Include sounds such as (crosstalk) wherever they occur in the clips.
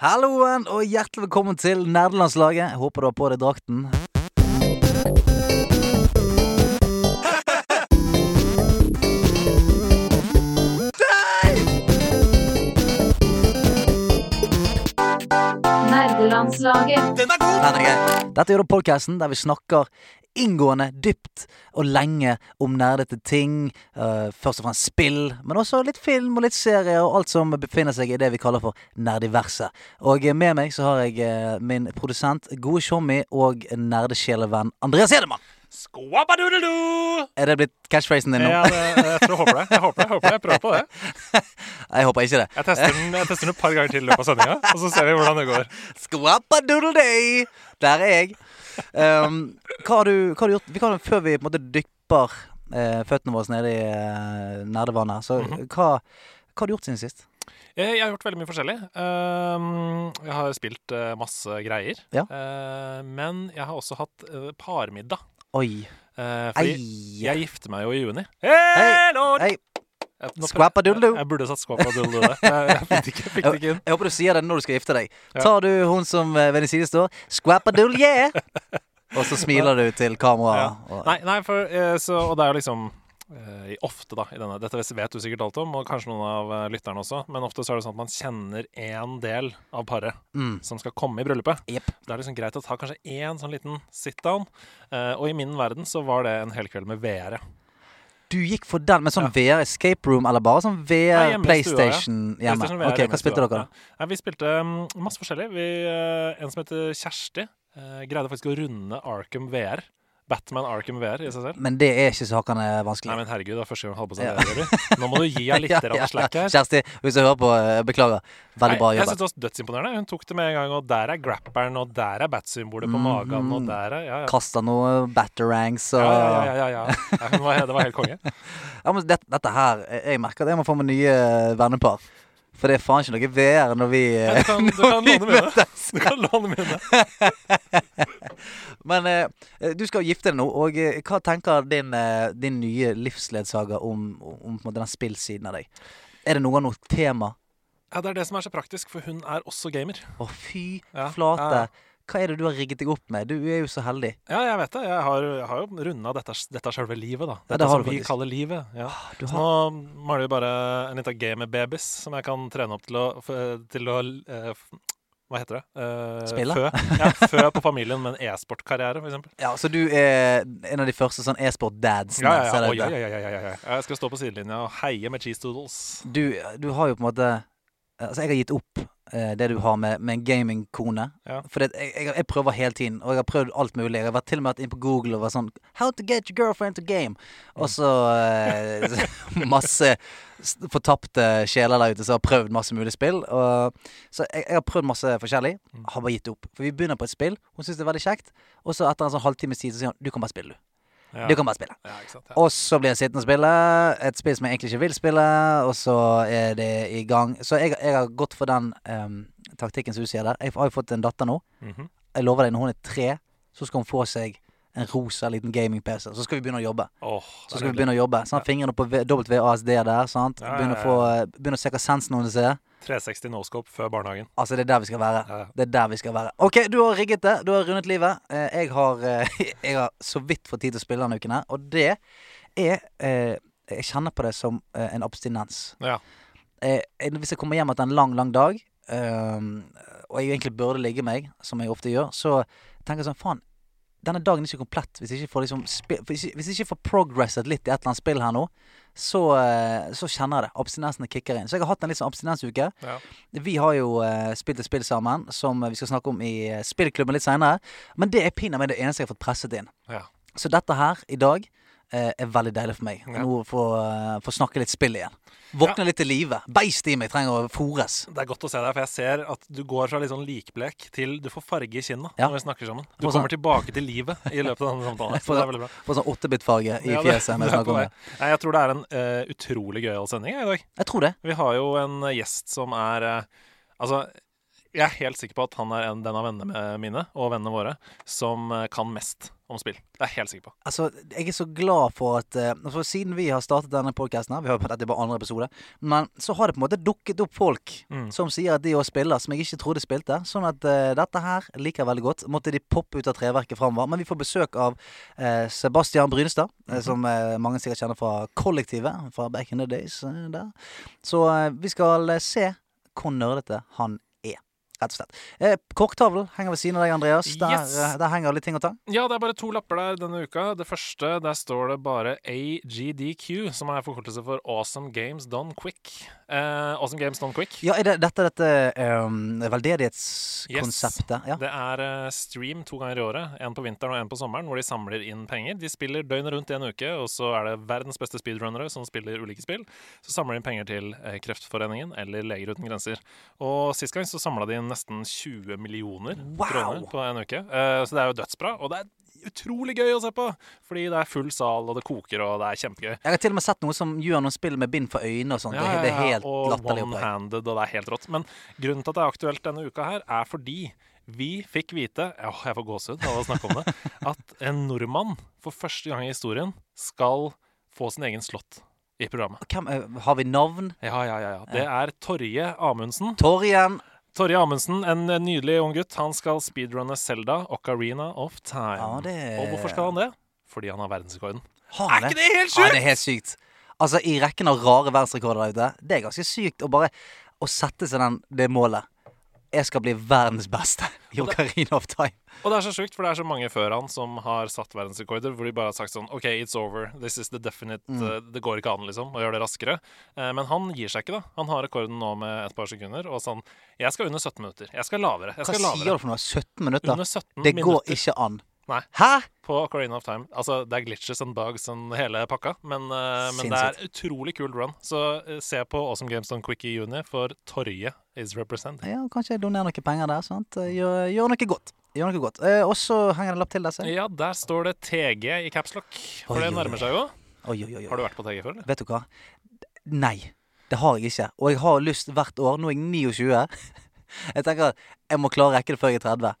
Halloen og hjertelig velkommen til nerdelandslaget. Håper du har på deg drakten. Nerdelandslaget. Den er grei. Dette er podkasten der vi snakker inngående, dypt og lenge om nerdete ting. Uh, først og fremst spill, men også litt film og litt serier og alt som befinner seg i det vi kaller for nerdiverset. Og med meg så har jeg uh, min produsent, gode tjommi og nerdesjelevenn Andreas Hedemann. Skwabadoodledoo! Er det blitt catchphrasen din nå? Ja, det, jeg tror jeg håper det. Jeg håper det, jeg håper det. Jeg prøver på det. (laughs) Jeg håper ikke det. Jeg tester den, jeg tester den et par ganger til i løpet av sendinga, og så ser vi hvordan det går. Skwapadoodledee! Der er jeg. Um, hva, har du, hva har du gjort? Vi kan, før vi på en måte dypper eh, føttene våre nede i uh, nerdevannet, så Mhm. hva, hva har du gjort siden sist? Jeg, jeg har gjort veldig mye forskjellig. Um, jeg har spilt eh, masse greier. Ja. Eh, men jeg har også hatt eh, parmiddag. Oi. Fordi Eie. jeg gifter meg jo i juni. Hello! Hei. Jeg- nå. Jeg, jeg burde sagt der. (laughs) Jeg, jeg fikk det ikke, fikk det ikke inn. Jeg håper du sier det når du skal gifte deg. Tar du hun som eh, ved din side står, skwapadoodle yeah! (laughs) Og så smiler du til kameraet. Ja. Nei, nei for, eh, så, og det er jo liksom eh, ofte da, i denne Dette vet du sikkert alt om, og kanskje noen av lytterne også, men ofte så er det sånn at man kjenner én del av paret Mm. som skal komme i bryllupet. Yep. Det er liksom greit å ta kanskje én sånn liten sit-down. eh, og i min verden så var det en hel kveld med VR. Ja. Du gikk for den med sånn VR escape room, eller bare sånn VR hjemme i stua, ja. Hjemme? PlayStation VR Ok, Hva spilte dere, da? Ja. Nei, vi spilte um, masse forskjellig. Vi, uh, en som heter Kjersti, uh, greide faktisk å runde Arkham VR. Batman Arkham VR i seg selv. Men det er ikke så hakkande vanskelig. Nei, men herregud, det er første gang jeg holder på seg Ja. det. Jørgen. Nå må du gi (laughs) henne litt Ja, ja, slack her. Kjersti, hvis du hører på, eh, beklager. Veldig bra Nei, jeg synes det var dødsimponerende. Hun tok det med en gang, og der er grapperen, og der er bat-symbolet på mm, magen, og der er Ja, ja. Kasta noe batterangs og Ja, ja, ja, ja, det var helt konge. (laughs) Ja, men dette, dette her Jeg merker at jeg må få meg nye vennepar. For det er faen ikke noe VR når vi Ja, eh, du (laughs) kan, du kan låne mine. Du kan låne mine. Men eh, du skal gifte deg nå, og eh, hva tenker din, eh, din nye livsledsager om, om, om på en måte, den spillsiden av deg? Er det noe av noe tema? Ja, Det er det som er så praktisk, for hun er også gamer. Å, fy Ja, flate. ja, ja. Hva er det du har rigget deg opp med? Du er jo så heldig. Ja, jeg vet det. Jeg har, jeg har jo runda dette, dette selve livet, da. Ja, Dette det har som vi faktisk. kaller livet. Ja. Du Så har, nå mangler vi bare en liten game med som jeg kan trene opp til å, til å eh, Hva heter det? Eh, Spille? Fø. Ja, fø på familien med en e-sportkarriere, eksempel. ja, så du er en av de første sånn e-sport-dadsene? Ja, ja, ja. ja, det. ja, ja, ja, ja, ja. Jeg skal stå på sidelinja og heie med cheese doodles. Du, du har jo på en måte Altså, jeg har gitt opp eh, det du har med, med en gamingkone. Ja. For det, jeg, jeg, jeg prøver hele tiden, og jeg har prøvd alt mulig. Jeg har vært til og med vært inn på Google og vært sånn How to get your girlfriend to game. Og så eh, (laughs) masse fortapte sjeler der ute som har prøvd masse mulig spill. Og, så jeg, jeg har prøvd masse forskjellig. Mm. Har bare gitt opp. For vi begynner på et spill, hun syns det er veldig kjekt. Og så etter en sånn halvtimes tid så sier hun du kan bare spille, du. Ja. Du kan bare spille. Ja, sant? Ja. Og så blir jeg sittende og spille et spill som jeg egentlig ikke vil spille, og så er det i gang. Så jeg, jeg har gått for den um, taktikken som du sier der. Jeg har jo fått en datter nå. Mhm. Jeg lover deg, når hun er tre, så skal hun få seg en rosa liten gaming-PC. Så skal vi begynne å jobbe. Oh, Så skal vi begynne å jobbe Sånn, Fingrene på WASD der. Sant? Ja, Begynne, å få, begynne å se hva sensen hennes er. 360 no-scope før barnehagen. Altså, det er der vi skal være. Det er der vi skal være. OK, du har rigget det. Du har rundet livet. Eh, Jeg har, eh, (laughs) jeg har så vidt fått tid til å spille denne uken her, og det er eh, Jeg kjenner på det som eh, en abstinens. Ja. Eh, eh, Hvis jeg kommer hjem etter en lang, lang dag, eh, og jeg egentlig burde ligge meg, som jeg ofte gjør, så tenker jeg sånn Faen, denne dagen er ikke komplett hvis jeg ikke får liksom hvis jeg, ikke får progresset litt i et eller annet spill her nå, så, eh, så kjenner jeg det. Abstinensene kicker inn. Så jeg har hatt en litt sånn abstinensuke. Ja. Vi har jo uh, spilt et spill sammen som vi skal snakke om i eh, spillklubben litt seinere. Men det er pinadø det eneste jeg har fått presset inn. Ja. Så dette her i dag er veldig deilig for meg. Ja. Nå få uh, få snakke litt spill igjen. Våkne litt til live. Beist i meg trenger å fòres. Det er godt å se deg, for jeg ser at du går fra litt sånn likblek til du får farge i kinna Ja. når vi snakker sammen. Du sånn- kommer tilbake til livet i løpet av denne samtalen. (laughs) Så Får det sånn- er veldig bra. Får sånn åttebit-farge i Ja, fjeset det det. Nei, jeg tror det er en uh, utrolig gøyal sending i dag. Jeg tror det. Vi har jo en eh, gjest som er uh, Altså, Jeg er helt sikker på at han er en, den av vennene mine og vennene våre som eh, kan mest om spill. Det er jeg helt sikker på. Altså, jeg er så glad for at eh, altså, Siden vi har startet denne podkasten her, vi har dette er bare andre episode, men så har det på en måte dukket opp folk Mm. som sier at de òg spiller, som jeg ikke trodde spilte. Sånn at uh, dette her liker jeg veldig godt. Måtte de poppe ut av treverket framover. Men vi får besøk av uh, Sebastian Brynestad, mm -hmm. som uh, mange sikkert kjenner fra Kollektivet, fra back in the days der. Så vi skal se hvor nerdete han er. Rett og slett. Eh, Korktavlen henger ved siden av deg, Andreas. Der, Yes. eh, der henger litt ting å ta. Ja, det er bare to lapper der denne uka. Det første, der står det bare AGDQ, som er forkortelse for Awesome Games Done Quick. Eh, awesome Games Done Quick. Ja, er det dette dette um, veldedighetskonseptet? Ja. Det er eh, stream to ganger i året, en på vinteren og en på sommeren, hvor de samler inn penger. De spiller døgnet rundt i en uke, og så er det verdens beste speedrunnere som spiller ulike spill. Så samler de inn penger til eh, Kreftforeningen eller Leger uten grenser. Og sist gang så samla de inn nesten 20 millioner Wow! kroner på en uke. Uh, så det er jo dødsbra. Og det er utrolig gøy å se på, fordi det er full sal, og det koker, og det er kjempegøy. Jeg har til og med sett noe som gjør noen spill med bind for øynene og sånt. det, det er helt og latterlig Og one-handed, og det er helt rått. Men grunnen til at det er aktuelt denne uka her, er fordi vi fikk vite ja, jeg får gåsehud av å snakke om det. (laughs) At en nordmann for første gang i historien skal få sin egen slott i programmet. Hvem, eh, har vi navn? Ja, ja, ja. ja. Det er Torje Amundsen. Torjen. Torje Amundsen, en nydelig ung gutt. Han skal speedrunne Selda Ocarina of Time. Ja, det Og hvorfor skal han det? Fordi han har verdensrekorden. Har han Er ikke det helt Ja, sjukt? det er helt sykt. Altså, i rekken av rare verdensrekorder der ute, det er ganske sykt å bare å sette seg den, det målet. Jeg skal bli verdens beste i Ocarina of Time. Og det er så sjukt, for det er så mange før han som har satt verdensrekorder, hvor de bare har sagt sånn OK, it's over. This is the definite Mm. uh, Det går ikke an, liksom, å gjøre det raskere. Eh, men han gir seg ikke, da. Han har rekorden nå med et par sekunder. Og sånn Jeg skal under 17 minutter. Jeg skal lavere. Jeg Hva lavere. sier du for noe? 17 minutter? Under 17 Det går minutter ikke an. Nei. Hæ? på Ocarina of Time. Altså, det er glitches and bugs og hele pakka, men, uh, men det er utrolig kult run. Så uh, se på Awesome Games Done Quick i juni, for Torje is represented. Ja, kanskje jeg donerer noe penger der. Sant? Gjør, gjør noe godt. Gjør noe godt. Uh, og så henger det en lapp til der, se. Ja, der står det TG i capslock, for Oi, det nærmer seg jo. Oi, oi. Har du vært på TG før, eller? Vet du hva? Nei, det har jeg ikke. Og jeg har lyst hvert år. Nå er jeg 29. (laughs) Jeg tenker at jeg må klare å rekke det før jeg er 30.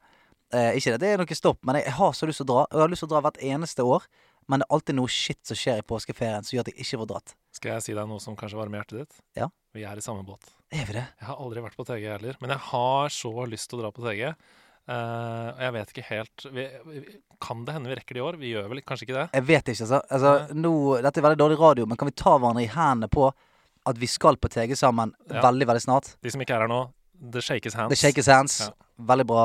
Eh, ikke det, det er noe stopp, men jeg, har så lyst til å dra. Og jeg har lyst til å dra hvert eneste år. Men det er alltid noe shit som skjer i påskeferien som gjør at jeg ikke får dratt. Skal jeg si deg noe som kanskje varmer hjertet ditt? Ja. Vi er i samme båt. Er vi det? Jeg har aldri vært på TG heller, men jeg har så lyst til å dra på TG. Eh, og jeg vet ikke helt vi, vi, Kan det hende vi rekker det i år? Vi gjør vel kanskje ikke det? Jeg vet ikke, altså. altså nå, dette er veldig dårlig radio, men kan vi ta hverandre i hendene på at vi skal på TG sammen Ja. veldig, veldig snart? De som ikke er her nå, the shakes hands. The Shakes Hands. Ja. Veldig bra.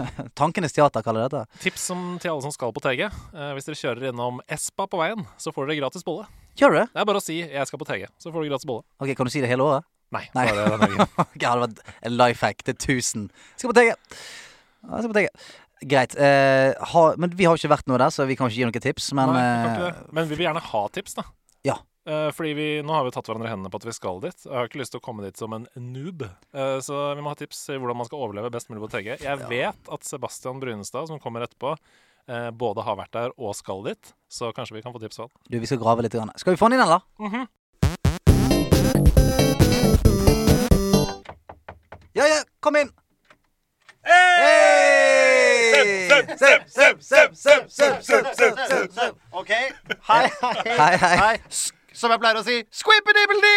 (laughs) Tankenes teater kaller dette. Tips som, til alle som skal på TG. Eh, hvis dere kjører innom Espa på veien, så får dere gratis bolle. Gjør du det? Det er bare å si 'jeg skal på TG', så får du gratis bolle. Ok, Kan du si det hele året? Nei. Nei. bare denne helgen. (laughs) Ok, det hadde vært en life hack til 1000. Skal på TG. Ja, skal på TG. Greit. Eh, ha, men vi har jo ikke vært noe der, så vi kan ikke gi noen tips. Men Nei, vi eh, det. Men vi vil gjerne ha tips, da. Eh, fordi vi, Nå har vi tatt hverandre i hendene på at vi skal dit. Jeg har ikke lyst til å komme dit som en noob. Eh, så vi må ha tips i hvordan man skal overleve best mulig på TG. Jeg vet at Sebastian Brunestad, som kommer etterpå, eh, både har vært der og skal dit. Så kanskje vi kan få tips av han. du, vi skal grave litt. Grann. Skal vi få den inn, eller? Mhm. Ja, ja, kom inn! Søm, søm, søm, søm, søm, søm, søm, søm, søm. OK. Hei, hei. Hei, hei. Som jeg pleier å si Squippedibbledy!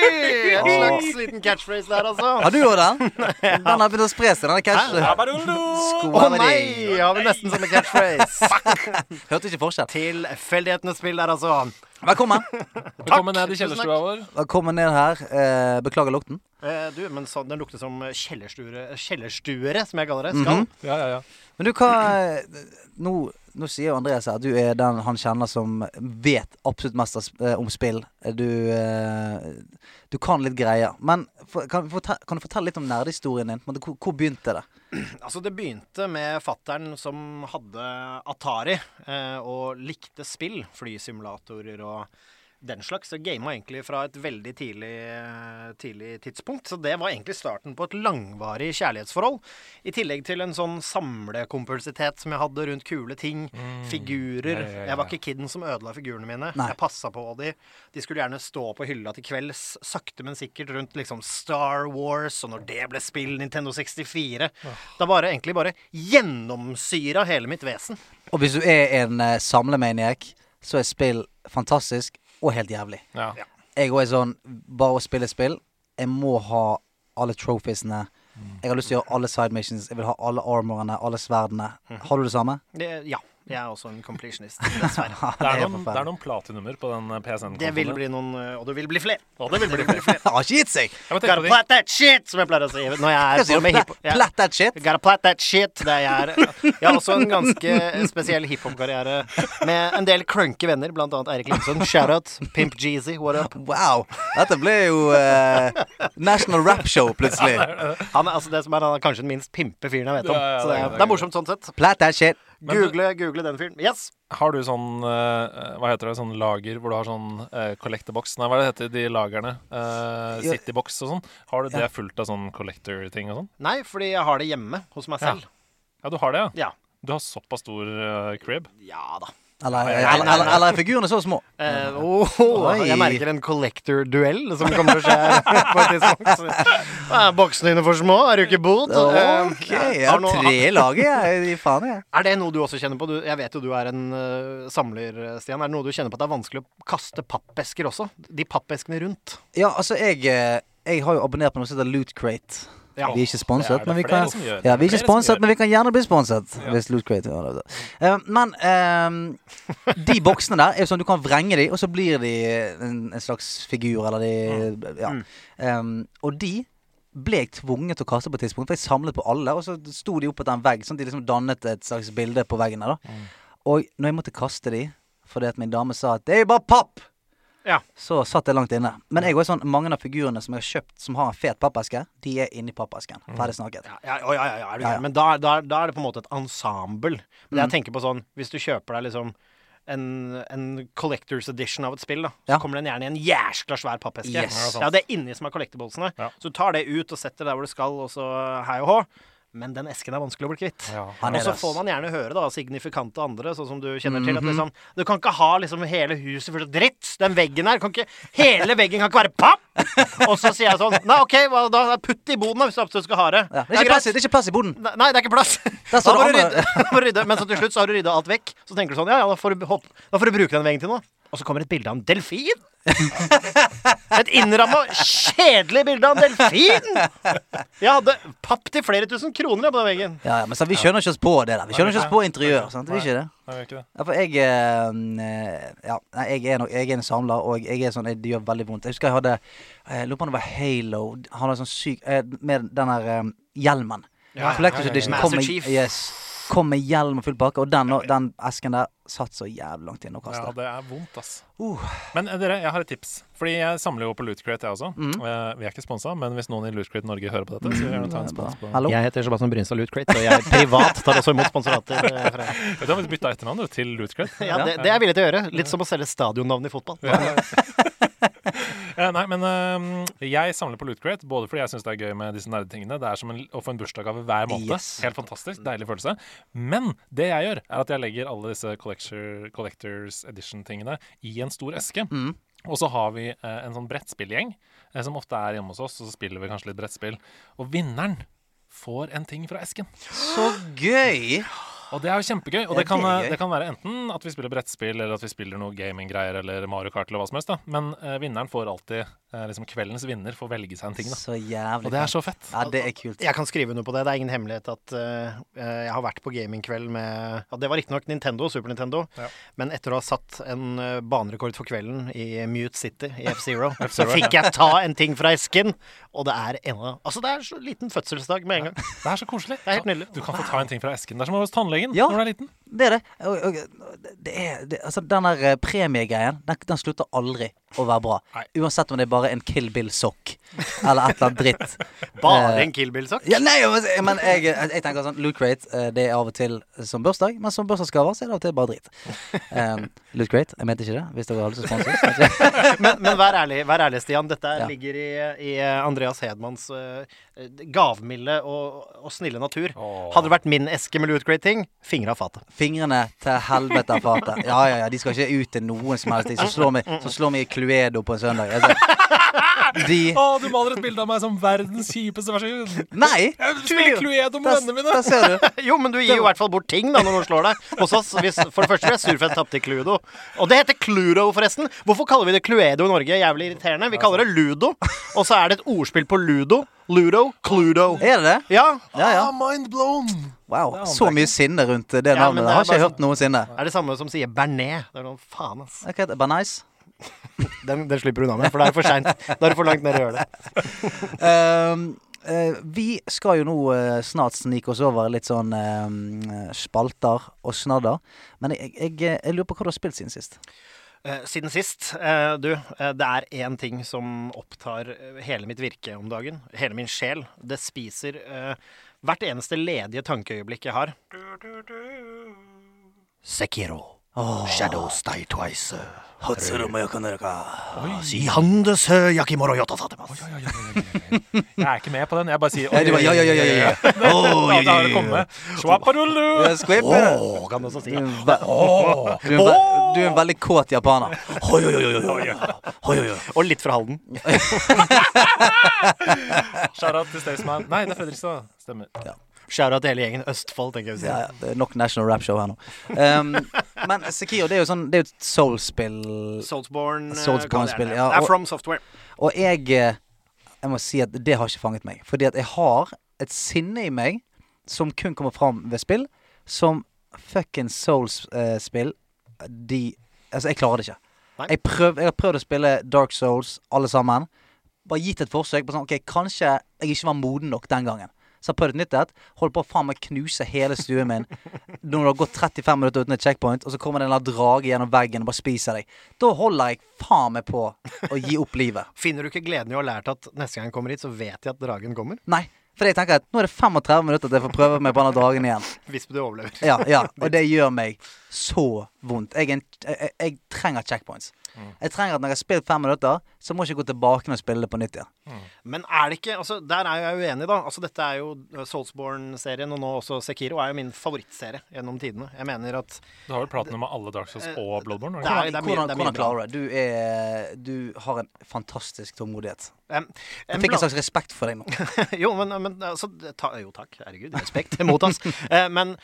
(laughs) En slags liten catchphrase der, altså. Har du òg den? (laughs) Den har begynt å spre seg, denne cashen. Å nei! Har vi nesten samme catchphrase. (laughs) Hørte ikke forskjell. Tilfeldighetenes spill der, altså. Velkommen. Velkommen ned i kjellerstua vår. Velkommen ned her. Eh, beklager lukten. Eh, du, men så, den lukter som kjellerstuere, kjellerstuere, som jeg kaller det. Skal. Mhm. Ja, ja, ja. Men du, hva Nå, nå sier jo Andreas at du er den han kjenner som vet absolutt mest eh, om spill. Du eh, Du kan litt greier. Men kan, kan du fortelle litt om nerdehistorien din? Hvor, hvor begynte det? (clears throat) Altså, det begynte med fattern som hadde Atari, eh, og likte spill. Flysimulatorer og den slags. Jeg gama egentlig fra et veldig tidlig, eh, tidlig tidspunkt. Så det var egentlig starten på et langvarig kjærlighetsforhold. I tillegg til en sånn samlekompulsitet som jeg hadde rundt kule ting. Figurer. Ja, ja, ja, Jeg var ikke kiden som ødela figurene mine. Nei. Jeg passa på de. De skulle gjerne stå på hylla til kvelds, sakte, men sikkert rundt liksom Star Wars, og når det ble spill, Nintendo 64. Da var det egentlig bare gjennomsyra hele mitt vesen. Og hvis du er en uh, samlemaniac, så er spill fantastisk og helt jævlig. Ja. Jeg òg er sånn Bare å spille spill. Jeg må ha alle trophiesene. Jeg har lyst til å gjøre alle side missions. Jeg vil ha alle armorene, alle sverdene. Har du det samme? Det, ja. Jeg er også en completionist, (laughs) dessverre. Det er, noen, det er noen platinummer på den PSN-kontoen. Det vil bli noen øh, Og det vil bli flere. Og det vil bli flere. Har ikke gitt seg! Jeg Gotta plat that shit, som jeg pleier å si når jeg er med hiphop. Plat that shit? Gotta plat that shit. Det er, jeg har også en ganske spesiell hiphop-karriere med en del krønke venner, blant annet Eirik Lindson. Shout-out. Pimp Jeezy, what up? Wow! Dette ble jo uh, National Rap Show plutselig. Han er, altså, det som er, han er kanskje den minst pimpe fyren jeg vet om. Ja, ja, Så det det er, det er morsomt sånn sett. Plat that shit. Men Google, google den fyren. Yes. Har du sånn eh, Hva heter det? Sånn lager hvor du har sånn uh, collector-box? Nei, hva er det heter de lagerne? Uh, Ja. Citybox og sånn. Har du det Ja. fullt av sånn collector-ting og sånn? Nei, fordi jeg har det hjemme hos meg selv. Ja, du har det, ja? Ja. Du har såpass stor uh, crib? Ja da. Eller, Nei, nei, nei, eller, eller er figurene så små? Uh, oh, jeg merker en collector-duell som kommer til å skje på et tidspunkt. Er boksene dine for små? Er du ikke bot? Eh, Ok, jeg har tre i laget, jeg. Faen, jeg. Er det noe du også kjenner på? Du, jeg vet jo du er en uh, samler, Stian. Er det noe du kjenner på at det er vanskelig å kaste pappesker også? De pappeskene rundt. Ja, altså, jeg, eh, jeg har jo abonnert på noe som heter Loot Crate. Ja. Vi er ikke sponset, men vi kan. Ja, vi er ikke sponset, men vi kan gjerne bli sponset. Ja. Hvis Loot Crate gjør det. Uh, Men uh, (laughs) de boksene der er jo sånn du kan vrenge de, og så blir de en, en slags figur, eller de Ja. Mm. Um, og de ble jeg tvunget til å kaste på et tidspunkt, for jeg samlet på alle, og så sto de opp etter en vegg, sånn at de liksom dannet et slags bilde på veggen der, da. Mm. Og når jeg måtte kaste de, fordi at min dame sa at det er jo bare papp, Ja. så satt det langt inne. Men jeg er sånn, mange av figurene som jeg har kjøpt som har en fet pappeske, de er inni pappesken. Ferdig snakket. Ja, ja, ja. Men da, da, da er det på en måte et ensemble. Men Mm. jeg tenker på sånn Hvis du kjøper deg liksom en, en collectors edition av et spill, da, så Ja. kommer den gjerne i en jæskla svær pappeske. Yes. Ja, det er inni som er collectiblesene. Ja. Så du tar det ut og setter det der hvor det skal, og så hei og hå. Men den esken er vanskelig å bli kvitt. Ja. Og så får man gjerne høre da signifikante andre, sånn som du kjenner til. At liksom, du kan ikke ha liksom hele huset fullt av dritt. Den veggen her kan ikke Hele veggen kan ikke være papp! Og så sier jeg sånn Nei, OK, hva da? Putt det i boden hvis du absolutt skal ha det. Ja. Det, er plass, det er ikke plass i boden. Nei, det er ikke plass. (laughs) Da må du rydde. Men så til slutt så har du rydda alt vekk. Så tenker du sånn Ja, ja, da får du, hopp, da får du bruke den veggen til noe. Og så kommer et bilde av en delfin. Et innramma, kjedelig bilde av en delfin! Jeg hadde papp til flere tusen kroner på den veggen. Ja, ja, men så, vi skjønner ikke oss på det der. Vi skjønner ikke oss på interiør. Sant? Vi ikke det. Nei, ikke det. Ja, for jeg eh, Ja, nei, jeg er, nok, jeg er en samler, og jeg er sånn jeg, Det gjør veldig vondt. Jeg husker jeg hadde Jeg lurer på om det var Halo. Han hadde sånn syk eh, Med den der eh, hjelmen. Ja, Collector's ja, ja, ja. Edition Master kom med, Chief. yes, kom med hjelm og full pakke, og den, den esken der satt så jævlig langt inne å Ja, det er vondt, ass. Uh. Men eh, dere, jeg har et tips. Fordi jeg samler jo på Lootcrate, jeg også. Mhm. Eh, vi er ikke sponsa, men hvis noen i Lootcrate Norge hører på dette, så vil jeg gjerne ta en spons på Hallo? Jeg heter Sebastian Brynstad Lootcrate, og jeg privat tar også imot sponsorater. eh, fra- Vet du, har vi bytta etternavn til Lootcrate. Ja, det, det er jeg villig til å gjøre. Litt som å selge stadionnavn i fotball. (laughs) (laughs) Eh, nei, men uh, jeg samler på Loot Crate både fordi jeg syns det er gøy med disse nerdetingene. Det er som en, å få en bursdagsgave hver måned. Yes. Helt fantastisk. Deilig følelse. Men det jeg gjør, er at jeg legger alle disse collector, Collectors Edition-tingene i en stor eske. Mm. Og så har vi eh, en sånn brettspillgjeng eh, som ofte er hjemme hos oss, og så spiller vi kanskje litt brettspill. Og vinneren får en ting fra esken. Så gøy! Og det er jo kjempegøy. Og det, det kan, det eh, det kan være enten at vi spiller brettspill, eller at vi spiller noe gaminggreier, eller Mario Kart, eller hva som helst. da Men eh, vinneren får alltid liksom Kveldens vinner får velge seg en ting. da Så jævlig Og det er så fett. Ja, det er kult. Jeg kan skrive under på det. Det er ingen hemmelighet at eh, eh, jeg har vært på gamingkveld med ja, Det var riktignok Nintendo, Super Nintendo, Ja. men etter å ha satt en uh, banerekord for kvelden i Mute City i F-Zero, (laughs) så fikk jeg ta en ting fra esken, og det er en Altså, det er så liten fødselsdag med en gang. Det er så koselig. Det er helt nydelig. Du kan få ta en ting fra esken. Det er som hos tannlegen Ja. når du er liten. Det er det. Og, og, det, er det, Altså, den der eh, premiegreien, den, den slutter aldri å være bra. Nei. Uansett om det er bare en Kill Bill-sokk eller et eller annet dritt. Bare Eh, en Kill Bill-sak? Ja, nei, men- jeg, jeg tenker sånn Loot Crate, eh, det er av og til som bursdag, men som bursdagsgaver så er det av og til bare dritt. Um, Loot Crate, jeg mente ikke det, hvis dere har lyst til å sponse. (laughs) Men, men vær, ærlig, vær ærlig, Stian. Dette Ja. ligger i, i Andreas Hedmans uh, gavmilde og, og snille natur. Åh. Hadde det vært min eske med Loot Crate-ting, fingre av fatet. Fingrene til helvete av fatet. Ja, ja, ja, de skal ikke ut til noen som helst. De som slår meg, som slår meg i Cluedo på en søndag. Altså, (laughs) de du maler et bilde av meg som verdens kjipeste versjon. Nei! Jeg spiller Cluedo med vennene mine. der ser du. (laughs) Jo, men du gir jo i hvert fall bort ting da når noen slår deg. Hos oss, hvis, For det første blir jeg sur for jeg tapte i Cluedo. Og det heter Cluedo, forresten. Hvorfor kaller vi det Cluedo i Norge? Jævlig irriterende. Vi kaller det Ludo. Og så er det et ordspill på Ludo. Ludo. Cluedo. Er det det? Ja. Ja, ja. Ah, mind blown. Wow. Så mye sinne rundt det Ja, navnet. Det har ikke jeg hørt noensinne. Er det samme som sier Bernet. Det er noe faen, ass. Ok, det er bare nice. Den, den slipper du unna med, for det er for seint. Da er det for langt ned i hølet. det. Ehm, eh, vi skal jo nå eh, snart snike oss over litt sånn uh, spalter og snadder. Men jeg, jeg, jeg lurer på hva du har spilt siden sist. Eh, siden sist, eh, du, eh, det er én ting som opptar eh, hele mitt virke om dagen. Hele min sjel. Det spiser eh, hvert eneste ledige tankeøyeblikk jeg har. Sekiro. Shadows die twice. Sihandes yakimoro yotasatemasu. Jeg er ikke med på den. Jeg bare sier Ja, ja, ja, ja, ja, ja. Oh, da har det kommet. Schwappadulu. Ja, kan du også si. er du er en ve- du er en veldig kåt japaner. Hoi, hoi, hoi, hoi, hoi. Hoi, hoi, hoi. Og litt fra Halden. Shout-out til Staysman. Nei, det er Fredrikstad. Stemmer. Shout-out hele gjengen Østfold, tenker jeg å Ja, ja, det er nok National Rap Show her nå. Um, (laughs) men Sekiro, det er jo sånn Det er jo et soul-spill. Soulsborne. eh, Soulsborne-spill, ja, Det er og- From Software. Og jeg eh, Jeg må si at det har ikke fanget meg. Fordi at jeg har et sinne i meg som kun kommer fram ved spill, som fucking Souls-spill De Altså, jeg klarer det ikke. Jeg, prøv, jeg har prøvd å spille Dark Souls, alle sammen. Bare gitt et forsøk på sånn Ok, kanskje jeg ikke var moden nok den gangen. Så jeg har prøvd et nytt et. Holdt på å faen meg knuse hele stuen min. Når det har gått 35 minutter uten et checkpoint, og så kommer det en drage gjennom veggen og bare spiser deg. Da holder jeg faen meg på å gi opp livet. (laughs) Finner du ikke gleden i å ha lært at neste gang jeg kommer hit, så vet jeg at dragen kommer? Nei. For jeg tenker at nå er det 35 minutter til jeg får prøve meg på denne dragen igjen. Hvis du overlever. Ja, ja, (laughs) Og det gjør meg så vondt. Jeg, en, jeg, jeg, jeg trenger checkpoints. Jeg trenger at når jeg har spilt fem minutter, så må jeg ikke gå tilbake og spille det på nytt igjen. Men er det ikke altså Der er jeg uenig, da. Altså Dette er jo uh, Soulsborne-serien, og nå også Sekiro, er jo min favorittserie gjennom tidene. Jeg mener at Du har vel platinum med alle Dark Souls og Bloodborne? det er- det er mye hvordan hvordan klarer du det? Du, er, du har en fantastisk tålmodighet. um, Jeg fikk en slags respekt for deg nå. (laughs) Jo, men, men altså, ta, Jo takk, herregud. Respekt mot oss. (laughs) Eh, men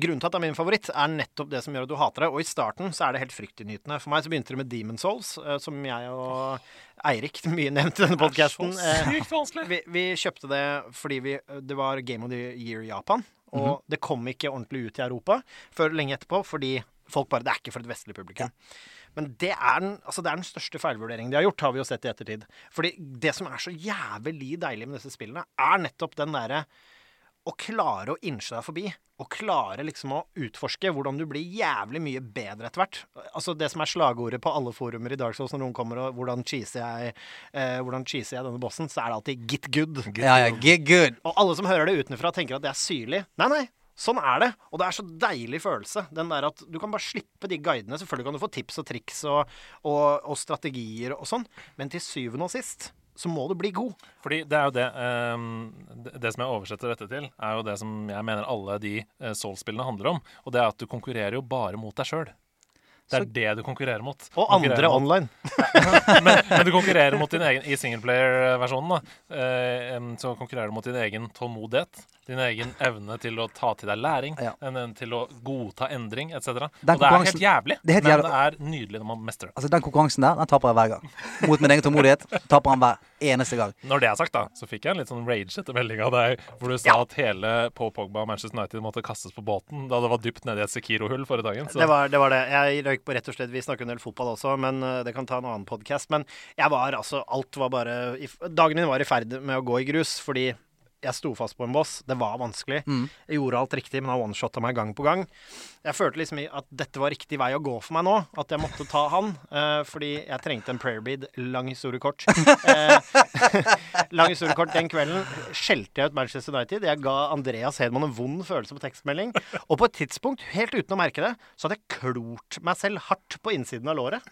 grunnen til at det er min favoritt, er nettopp det som gjør at du hater det. Og i starten så er det helt fryktinngytende. For meg så begynte det med Demon Souls, eh, som jeg og Eirik (laughs) mye nevnt i denne podkasten. Vanskelig. vi, vi kjøpte det fordi vi, det var Game of the Year i Japan. Og det kom ikke ordentlig ut i Europa før lenge etterpå, fordi folk bare Det er ikke for et vestlig publikum. Men det er, den, altså det er den største feilvurderingen de har gjort, har vi jo sett i ettertid. Fordi det som er så jævlig deilig med disse spillene, er nettopp den derre å klare å innse deg forbi. Og klare liksom å utforske hvordan du blir jævlig mye bedre etter hvert. Altså Det som er slagordet på alle forumer i Dark Souls når noen kommer og 'Hvordan cheeser jeg, eh, hvordan cheeser jeg denne bossen?' så er det alltid 'get good'. Ja, ja, get good. Og alle som hører det utenfra, tenker at det er syrlig. Nei, nei. Sånn er det. Og det er så deilig følelse. Den der at Du kan bare slippe de guidene. Selvfølgelig kan du få tips og triks og, og, og strategier og sånn, men til syvende og sist så må du bli god. Fordi det er jo det ehm, det, som jeg oversetter dette til, er jo det som jeg mener alle de uh, Soul-spillene handler om. Og det er at du konkurrerer jo bare mot deg sjøl. Det er det du konkurrerer mot. Og Konkurrerer andre mot- online. (laughs) men, men du konkurrerer mot din egen I singleplayer-versjonen da eh, em, så konkurrerer du mot din egen tålmodighet. Din egen evne til å ta til deg læring, Ja. en, evne til å godta endring etc. Og det er helt jævlig, det er helt men jævlig. det er nydelig når man mestrer det. Altså Den konkurransen der, den taper jeg hver gang. Mot min egen tålmodighet taper han hver eneste gang. Når det er sagt, da, så fikk jeg en litt sånn ragete melding av deg hvor du sa at hele Paul Pogba og Manchester United måtte kastes på båten da det var dypt nedi et Sekiro-hull forrige dagen. Så Det var, det var det. Jeg røyk på rett og slett Vi snakker en del fotball også, men eh, det kan ta en annen podkast. Men jeg var altså Alt var bare i, Dagen min var i ferd med å gå i grus, fordi Jeg sto fast på en boss. Det var vanskelig. Mm. Jeg gjorde alt riktig, men han one-shotta meg gang på gang. Jeg følte liksom at dette var riktig vei å gå for meg nå. At jeg måtte ta han. eh, fordi jeg trengte en prayer bead. Lang historie kort. (laughs) Eh, lang historie kort. Den kvelden skjelte jeg ut Manchester United. Jeg ga Andreas Hedman en vond følelse på tekstmelding. Og på et tidspunkt, helt uten å merke det, så hadde jeg klort meg selv hardt på innsiden av låret.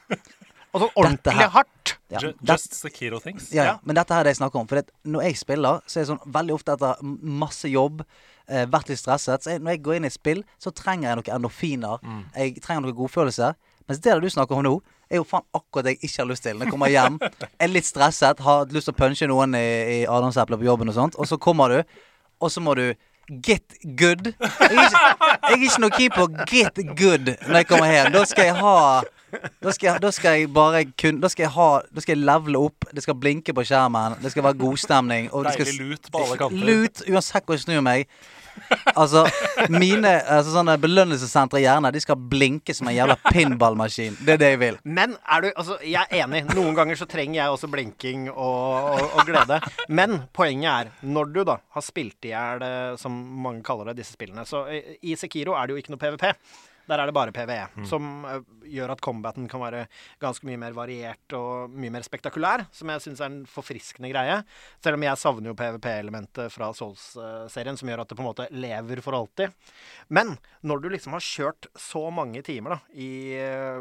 Altså ordentlig her- hardt. Ja, Just det- Just Sekiro things. Ja, ja. Ja. Men dette her er det jeg snakker om. For det, når jeg spiller, så er det sånn veldig ofte etter masse jobb, eh, vært litt stresset Så jeg, når jeg går inn i et spill, så trenger jeg noen endorfiner. Jeg trenger noen godfølelse. Mens det du snakker om nå, er jo faen akkurat det jeg ikke har lyst til. Når jeg kommer hjem, (laughs) er litt stresset, har lyst til å punche noen i, i adamsepler på jobben og sånt, og så kommer du, og så må du Get good. Jeg er ikke, jeg er ikke noe keen på get good når jeg kommer hjem. Da skal jeg ha da skal, jeg, da skal jeg bare kun Da skal jeg ha Da skal jeg levele opp. Det skal blinke på skjermen. Det skal være godstemning. Deilig lut på alle kanter. Lut uansett hvor jeg snur meg. Altså, mine altså, sånne belønnelsessentre i hjernen, de skal blinke som en jævla pinballmaskin. Det er det jeg vil. Men er du Altså, jeg er enig. Noen ganger så trenger jeg også blinking og, og, og glede. Men poenget er, når du da har spilt i hjel, eh, som mange kaller det, disse spillene Så eh, i Sekiro er det jo ikke noe PVP. Der er det bare PVE, som eh, gjør at combaten kan være ganske mye mer variert og mye mer spektakulær, som jeg syns er en forfriskende greie. Selv om jeg savner jo PVP-elementet fra Souls-serien, som gjør at det på en måte lever for alltid. Men når du liksom har kjørt så mange timer da, i,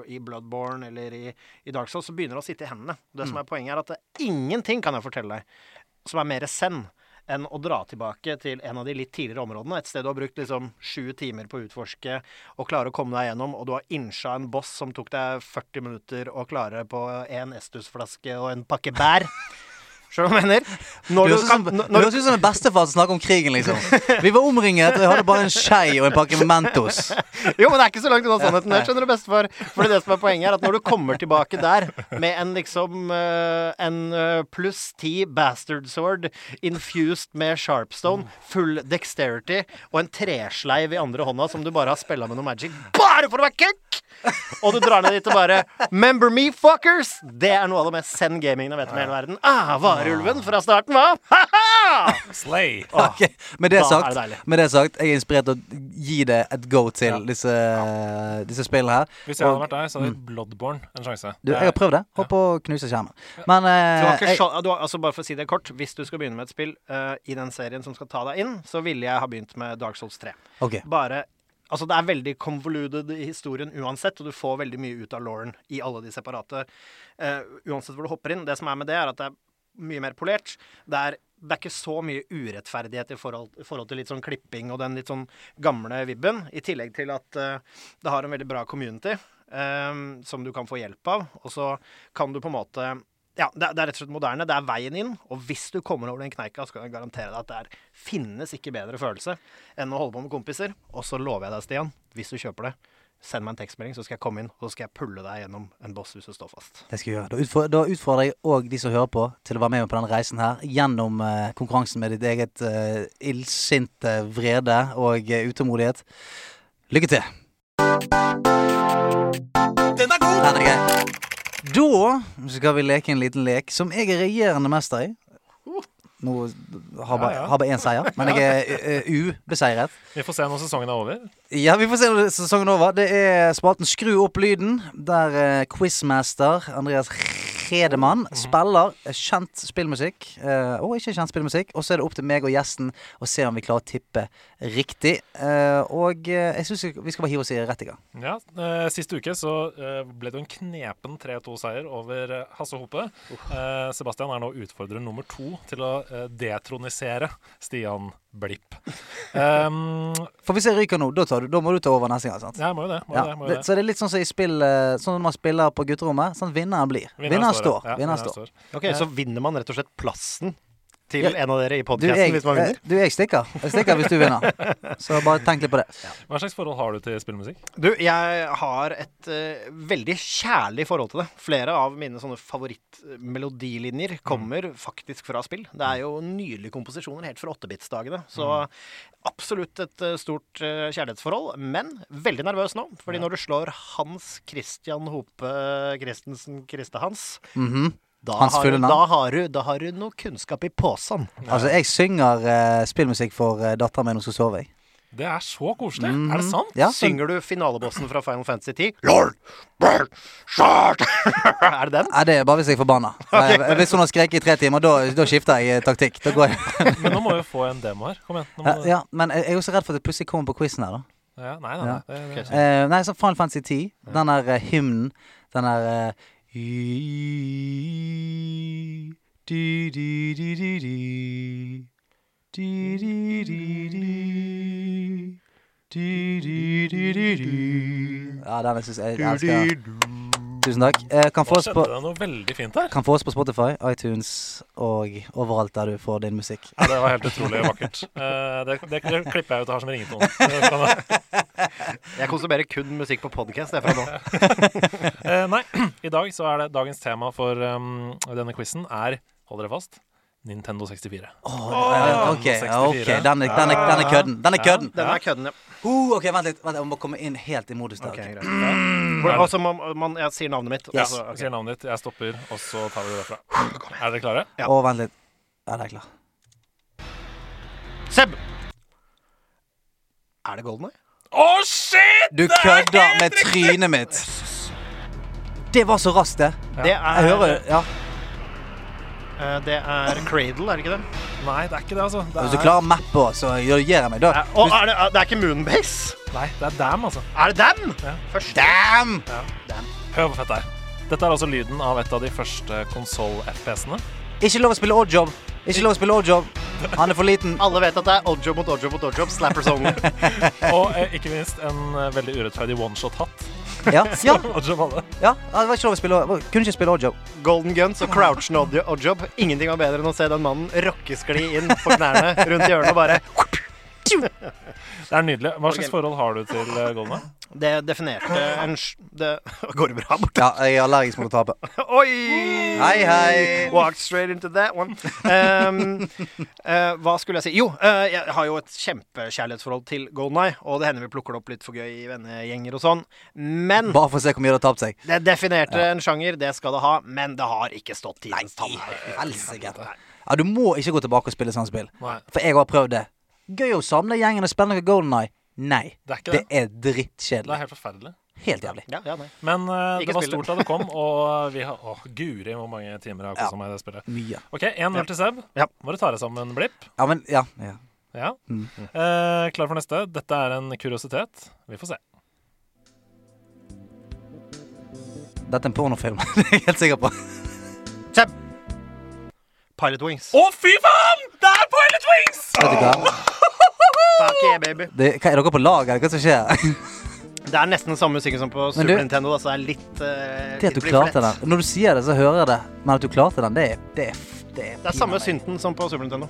i Bloodborne eller i, i Dark Souls, så begynner det å sitte i hendene. Det som er poenget, er at det, ingenting kan jeg fortelle deg som er mer zen enn å dra tilbake til en av de litt tidligere områdene. Et sted du har brukt liksom sju timer på å utforske og klare å komme deg gjennom, og du har innsja en boss som tok deg 40 minutter å klare på en Estus-flaske og en pakke bær. Skjønner du hva jeg mener? Du Når høres ut som, kan- du når- høres ut som en bestefar som snakker om krigen, liksom. (laughs) Vi var omringet, og jeg hadde bare en skei og en pakke Mentos. Jo, men det er ikke så langt unna sannheten. Det skjønner du bestefar. Fordi det som er poenget, er at når du kommer tilbake der med en liksom eh, En eh, pluss ti bastard sword infused med sharpstone, full dexterity og en tresleiv i andre hånda som du bare har spella med noe magic bare for å være køkk! Og du drar ned dit og bare Member me, fuckers! Det er noe av det mest send gamingen jeg vet om i hele verden. Ah, varulven fra starten, hva? Ha-ha! Slay. Okay. Med det er sagt, det med det sagt jeg er inspirert til å gi det et go til Ja. disse, disse spillene her. Hvis jeg hadde Og- vært deg, så hadde Bloodborne en sjanse. Du, jeg har prøvd det. Holdt på å knuse skjermen. Men Du har eh, ikke jeg, du har, altså Bare for å si det kort, hvis du skal begynne med et spill uh, i den serien som skal ta deg inn, så ville jeg ha begynt med Dark Souls 3. Okay. Bare Altså, det er veldig convoluted i historien uansett, og du får veldig mye ut av Lauren i alle de separate uh, Uansett hvor du hopper inn. Det som er med det, er at det er mye mer polert. Det er, det er ikke så mye urettferdighet i forhold, forhold til litt sånn klipping og den litt sånn gamle vibben. I tillegg til at uh, det har en veldig bra community um, som du kan få hjelp av. Og så kan du på en måte ja, det er rett og slett moderne. Det er veien inn. Og hvis du kommer over den kneika, så kan jeg garantere deg at det er, finnes ikke bedre følelse enn å holde på med kompiser. Og så lover jeg deg, Stian, hvis du kjøper det, send meg en tekstmelding, så skal jeg komme inn, og så skal jeg pulle deg gjennom en boss hvis du står fast. Det skal jeg gjøre. Da, utfordrer, da utfordrer jeg òg de som hører på, til å være med på denne reisen her. Gjennom eh, konkurransen med ditt eget uh, illsinte vrede og eh, utålmodighet. Lykke til. Den er god! Den er grei. Da skal vi leke en liten lek som jeg er regjerende mester i. Nå har bare, Ja, ja. har bare én seier, men jeg er eh, ubeseiret. Vi får se når sesongen er over. Ja, vi får se når sesongen er over. Det er spalten Skru opp lyden, der eh, quizmaster Andreas Redemann spiller kjent spillmusikk, eh, og ikke kjent spillmusikk. Og så er det opp til meg og gjesten å se om vi klarer å tippe riktig. Eh, og eh, jeg syns vi skal bare hive oss i rett i gang. Ja, eh, Sist uke så ble det en knepen 3-2-seier over Hasse Hope. Eh, Sebastian er nå utfordrer nummer to til å detronisere Stian Blipp. Um, For hvis jeg ryker nå, da, tar du, da må du ta over neste gang. sant? ja, må jo det. Må Ja, jo det, må det, så det er litt sånn som i spill Sånn når man spiller på gutterommet. Sånn vinneren blir. Vinneren står. ja. Vinneren Vinneren står. står. Ok, Så vinner man rett og slett plassen til Ja. en av dere i Du podkasten hvis man vinner? du, jeg stikker. Jeg stikker hvis du vinner. (laughs) Så bare tenk litt på det. Hva slags forhold har du til spillmusikk? Du, jeg har et uh, veldig kjærlig forhold til det. Flere av mine sånne favorittmelodilinjer kommer faktisk fra spill. Det er jo nydelige komposisjoner helt fra åttebitsdagene. Så absolutt et uh, stort uh, kjærlighetsforhold. Men veldig nervøs nå. Fordi når du slår Hans Christian Hope Christensen Kriste-Hans Mhm. Da Hans har, fulle du- navn? da, har du, da har du noe kunnskap i posen. Altså, jeg synger eh, spillmusikk for uh, datteren min når hun skal sove. jeg. Det er så koselig. Mhm. Er det sant? Ja, Synger du finalebossen fra Final Fantasy 10? Lord, Lord, Shard. er det den? Nei, det er bare hvis jeg er forbanna. (laughs) Eh, Hvis hun har skreket i tre timer, da, da skifter jeg eh, taktikk. Da går jeg. (laughs) Men nå må vi få en demo her. Kom igjen. Nå må Ja, ja, men jeg er jo så redd for at det plutselig kommer på quizen her, da. Ja, nei, nei, Ja. nei. Det, det. Eh, nei, så Final Fantasy 10. Den der eh, hymnen. Den der eh, du, du, du, du, du. Du, du, du, du. Du, du, du, du, du. Ja, den syns jeg jeg elsker. Tusen takk. Eh, kan få oss på noe veldig fint her. kan få oss på Spotify, iTunes og overalt der du får din musikk. Ja, det var helt utrolig vakkert. Eh, det, det, det klipper jeg ut og har som ringetone. Det (laughs) Jeg konsumerer kun musikk på podcast det fra nå. (laughs) Eh, nei, (clears throat) i dag så er det dagens tema for um, denne quizen er, hold dere fast, Nintendo 64. Oh, ja, ok, 64. ok, den er, den, er, den er kødden. Den er kødden. Den er kødden, ja. Uh, ok, vent litt. Vent, jeg må komme inn helt i modus der. Ok, greit. Hvor- Altså, man, man, jeg sier navnet mitt. Yes. Altså, ok. sier navnet ditt, jeg stopper, og så tar vi det derfra. Er dere klare? Ja. Å, vent litt. Ja, det er. Seb! Er det Golden Eye? Å, shit! Du kødder med trynet mitt. Det var så raskt, det. Det Jeg er, hører Ja. eh, det er Cradle, er det ikke det? Nei, det er ikke det, altså. Det Hvis du er, klarer mappa, så gir jeg meg. Eh, Og er det, det er ikke Moonbase? nei, det er Dam, altså. Er det Dam? Ja. Først. Damn! Hør hvor fett det er. Dette er altså lyden av et av de første konsoll-FPS-ene. Ikke lov å spille oddjob. Ikke lov å spille oddjob. Han er for liten. Alle vet at det er oddjob mot oddjob mot oddjob. Slapper only. (laughs) Og eh, ikke minst en eh, veldig urettferdig one-shot-hatt. Ja, ja, ja. Det var ikke lov å spille Kunne ikke spille oddjob. Golden Guns og Crouchen oddjob. Ingenting var bedre enn å se den mannen rockeskli inn på knærne rundt hjørnet og bare Det er nydelig. Hva slags forhold har du til uh, Golden Det definerte en det, (laughs) Går det bra borte? Ja, jeg er allergisk mot å tape. (laughs) Oi! Hei, hei. Walked straight into that one. Um, uh, hva skulle jeg si? Jo, uh, jeg har jo et kjempekjærlighetsforhold til Golden Eye, og det hender vi plukker det opp litt for gøy i vennegjenger og sånn. Men Bare for å se hvor mye det har tapt seg. det definerte en sjanger, det skal det ha, men det har ikke stått tidens tann. Ja, du må ikke gå tilbake og spille sånn spill. For jeg har prøvd det. Gøy å samle gjengen og spille noe Golden Eye. Nei. det er ikke Det det. er Det er helt forferdelig. Helt jævlig. Ja, ja, nei. Men uh, det var stort da det kom, og vi har Å, guri hvor mange timer jeg har kosa Ja. meg i det spillet. Mye. OK, 1-0 til Seb. Ja. Må du ta deg sammen, Blipp? Ja, men Ja. ja. Ja. Mm. Uh, klar for neste. Dette er en kuriositet. Vi får se. Dette er en pornofilm. (laughs) det er jeg helt sikker på. Seb! Pilot Wings. Å, fy faen! Det er Pilot Wings! Vet du hva? Fuck yeah, baby. Det, hva, er dere på lag, eller hva som skjer? Det er nesten den samme musikken som på Men Super du- Nintendo. Altså, det er litt uh, Det at du klarte den. Når du sier det, så hører jeg det. Men at du klarte den, det er Det er, det er, Det er samme synten som på Super Nintendo.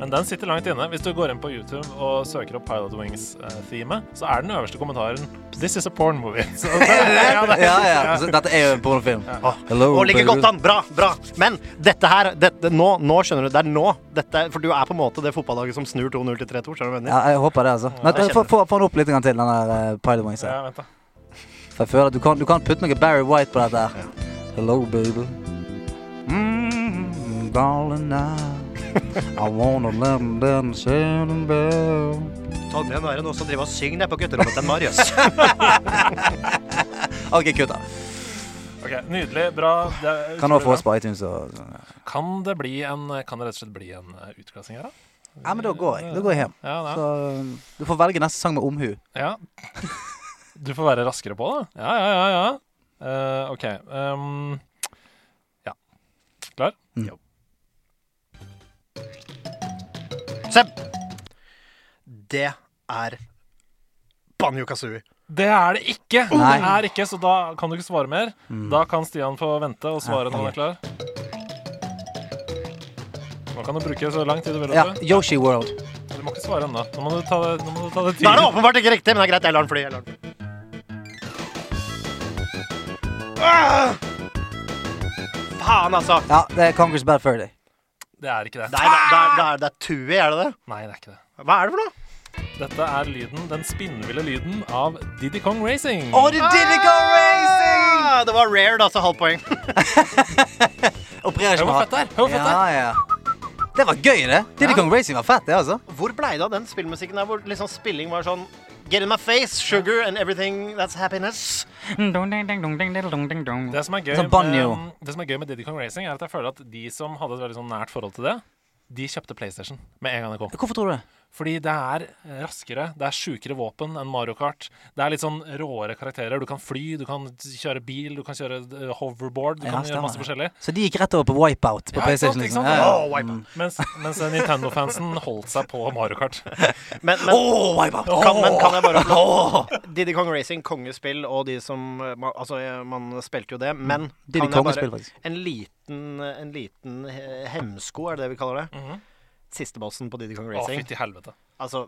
Men den sitter langt inne. Hvis du går inn på YouTube og søker opp Pilot Wings-themet, så er den øverste kommentaren 'This is a porn movie'. (laughs) Så det, ja, det, Ja, ja. Så dette er jo en pornofilm. Åh, Hello, Og ligger godt an. Bra, bra. Men dette her dette, nå, nå skjønner du. Det er nå. Dette, for du er på en måte det fotballaget som snur 2-0 til 3-2. Skjønner du hva jeg mener? Ja, jeg håper det, altså. Men, jeg få, få, få den opp litt grann til, den der uh, Pilot Wings. her. ja, vent da. For jeg føler at du kan, du kan putte noe Barry White på dette. her. Hello, baby. Mm, darling, now I wanna let them down the shining bell. Ta med være noe som driver og synger nede på gutterommet til Marius. (laughs) (laughs) OK, kutt da. Ok, Nydelig. Bra. Det er Kan nå utrolig få oss bra. på iTunes og Kan det bli en Kan det rett og slett bli en eh, utklassing her, da? Ja, men da går jeg. Da går jeg hjem. Ja. Så um, du får velge neste sang med omhu. ja. Du får være raskere på, da. Ja, ja, ja. ja. Eh, OK. Um, ja. Klar? Seb! Det er Banjo Kazooie. Det er det ikke! Nei. Det er ikke, Så da kan du ikke svare mer. Da kan Stian få vente og svare når han er klar. Nå kan du bruke så lang tid du vil. Ja. Yoshi World. Du må ikke svare ennå. Nå må du ta det, nå må du ta det Da er det åpenbart ikke riktig, men det er greit. Jeg lar den fly. Jeg lar den fly. Ah! Faen, altså. Ja, det er Congress Bad Fur Day. Det er ikke det. Er, det er, det er, det er Tui, er det det? Nei, det er ikke det. Hva er det for noe? Dette er lyden, den spinnville lyden av Diddy Kong Racing. Å, det er Diddy Kong Racing! Ah, det var rare, da, så halvt poeng. (laughs) Opererer Hør ikke med fett det er! Hør hvor fett det er! Ja, ja. Det var gøy, det. Diddy Ja. Kong Racing var fett, det, altså. Hvor blei det av den spillmusikken der hvor liksom spilling var sånn Get in my face, sugar and everything that's happiness. Det som, er gøy med, det som er gøy med Diddy Kong Racing, er at jeg føler at de som hadde et veldig sånn nært forhold til det, de kjøpte PlayStation med en gang det kom. Hvorfor tror du det? Fordi det er eh, raskere, det er sjukere våpen enn Mario Kart. Det er litt sånn råere karakterer. Du kan fly, du kan kjøre bil, du kan kjøre eh, hoverboard. Du Ja, kan gjøre masse forskjellig. Så de gikk rett over på Wipeout på Ja, ikke sant, PlayStation? ikke Liksom. sant? Ja, ja. Åh, Wipeout. Mens, mens Nintendo-fansen holdt seg på Mario Kart. (laughs) Men, men, Åh, Wipeout! kan, men kan jeg bare oh. Didi Kong Racing, kongespill, og de som Altså, eh, man spilte jo det, men Diddy kan jeg bare faktisk. En liten, en liten hemsko, er det det vi kaller det? Mhm. Siste bossen på Diddy Kong Racing. Å, fytti helvete. Altså,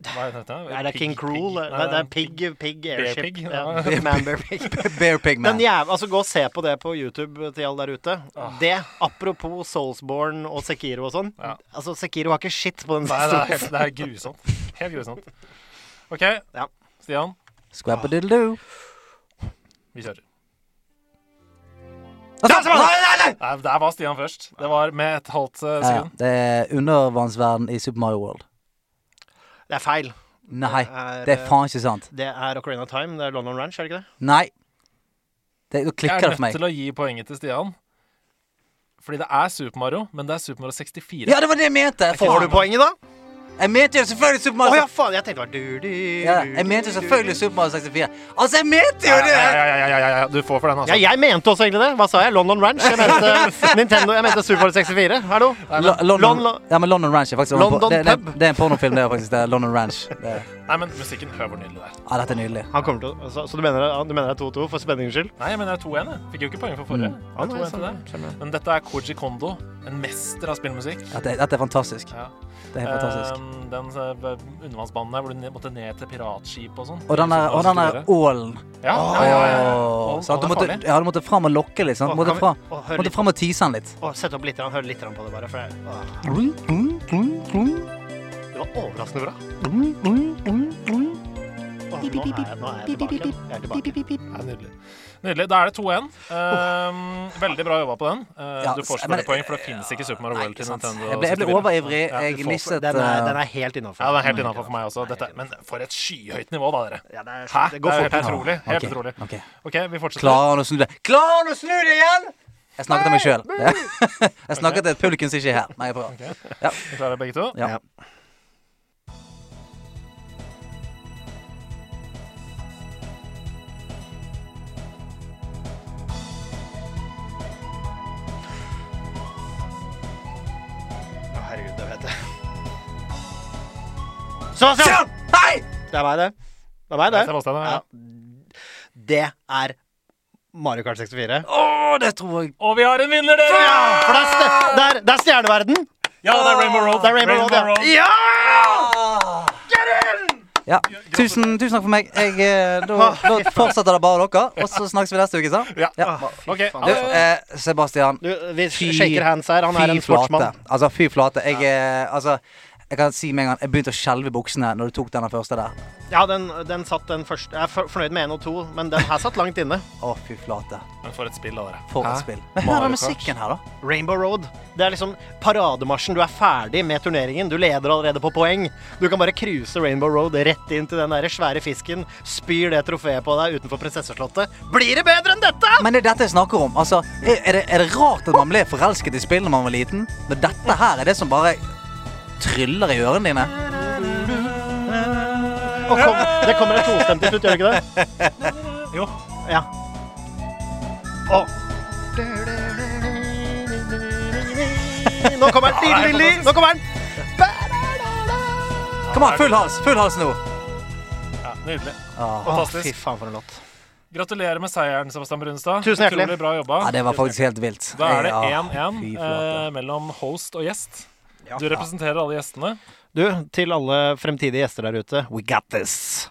Hva er dette? er det King Cruel? Nei, det er Pig, pig Airship. Pig, Ja. ja. Man (laughs) Bear Pig. Bear Pig Man. Men jæv, altså, gå og se på det på YouTube til alle der ute. Det, apropos Soulsborne og Sekiro og sånn. Ja. Altså, Sekiro har ikke shit på den Nei, det er, det er grusomt. Helt grusomt. OK, Ja. Stian. Squabba-diddle-doo. Vi kjører. Nei, nei, nei! Nei, der var Stian først. Det var med et halvt eh, Ja, ja. sekund. det er undervannsverden i Super Mario World. Det er feil. Nei, er, det er faen ikke sant. Det er Ocarina of Time. Det er London Ranch, er det ikke det? Nei. Det, du Jeg klikker er det for nødt til å gi poenget til Stian. Fordi det er Super Mario, men det er Super Mario 64. Ja, det var det jeg mente! Får du poenget, da? Jeg mente jo selvfølgelig Super Å Mario ja, faen! Jeg tenkte det var du, du, Ja, jeg mente jo selvfølgelig Super Mario 64. Altså, jeg mente jo det! ja, ja, ja, ja, ja, ja. Du får for den, altså. Ja, jeg mente også egentlig det. Hva sa jeg? London Ranch? Jeg mente (laughs) Nintendo. Jeg mente Super Mario 64. Hallo? London, ja, men London Ranch er faktisk London det, det, pub. det er en pornofilm, det er faktisk. Det er London Ranch. Det Nei, men musikken Hør hvor nydelig det er. ja, dette er nydelig. Han kommer til å Så, så du, mener, det- du mener det er 2-2 for spenningens skyld? Nei, jeg mener det er 2-1. jeg. Fikk jo ikke poeng for forrige. Mm. Det er 2-1 til det. Men dette er Koji Kondo, en mester av spillmusikk. Dette, dette er fantastisk. Ja. Det er helt fantastisk. Um, den undervannsbanen der hvor du måtte ned til piratskip og sånn. Og den der, og den der ålen. Ja, oh, ja, ja, ja. Ål- sånn, ål Du måtte, ja, du måtte fram og lokke litt. Sant? Du måtte fra, vi- å, måtte fram og tise den litt. Og Sett opp litt, hør litt på det, bare. For det, å, det var overraskende bra. Nå er jeg tilbake. igjen. Er nydelig. nydelig. Da er det 2-1. Ehm, veldig bra jobba på den. Uh, Ja, du får spillepoeng, poeng, for det finnes ikke Super Mario World til. Nintendo. Jeg ble, jeg ble overivrig. Ja, Jeg Du mistet den, eh, den er helt innafor. Ja, den er helt innafor for meg også. Dette, men for et skyhøyt nivå, da, dere. Ja, det, er, Hæ? det går fort. helt utrolig. Helt ok, utrolig. ok. OK, vi fortsetter. Klarer han å snu det? Klarer han å snu det igjen?! Jeg snakket til meg sjøl. (laughs) Jeg snakket til et publikum som ikke er her. Nei, jeg prøver. Okay. vi Klarer begge to? Ja. Sebastian! Hei! Det er meg, det. Det er meg, det. Sebastian, ja. Ja. Det er Mario Kart 64. Å, det tror jeg Og vi har en vinner, dere! Ja, for det er, ste- det er, det er stjerneverden. Ja, det er Rainbow Road. Det er Rainbow Road, ja. Ja! Ja, tusen, tusen takk for meg. Jeg, eh, da, da fortsetter det bare dere, og så snakkes vi neste uke, sant? Ja. Ja. OK. faen. Du, eh, eh, Sebastian. Du, vi Fy- shaker hands her. Han er en sportsmann. Altså, fy flate. Jeg, eh, altså, jeg kan si med en gang Jeg begynte å skjelve i buksene når du tok denne første der. Ja, den, den satt den første Jeg er fornøyd med én og to, men den her satt langt inne. (laughs) Å, fy flate. Men for et spill, da, dere. For Hæ? et spill. Men hør den musikken her, da. Rainbow Road. Det er liksom parademarsjen. Du er ferdig med turneringen. Du leder allerede på poeng. Du kan bare cruise Rainbow Road rett inn til den der svære fisken. Spyr det trofeet på deg utenfor prinsesseslottet. Blir det bedre enn dette?! Men det er dette jeg snakker om. Altså, er, er, det, er det rart at man ble forelsket i spill når man var liten? Men dette her er det som bare tryller i ørene dine. Og kom, det kommer en tostemt til slutt, gjør det ikke det? Jo. Ja. Og Nå kommer den! Nå kommer den! Kom an, full hals! Full hals nå. Ja, nydelig. Ah. Fantastisk. fy faen, for en låt. Gratulerer med seieren, Sebastian Brunstad. Tusen hjertelig. Utrolig bra jobba. Ja, det var faktisk helt vilt. Da er det 1-1 ja, eh, mellom host og gjest. Du representerer alle gjestene. Du, til alle fremtidige gjester der ute, we got this.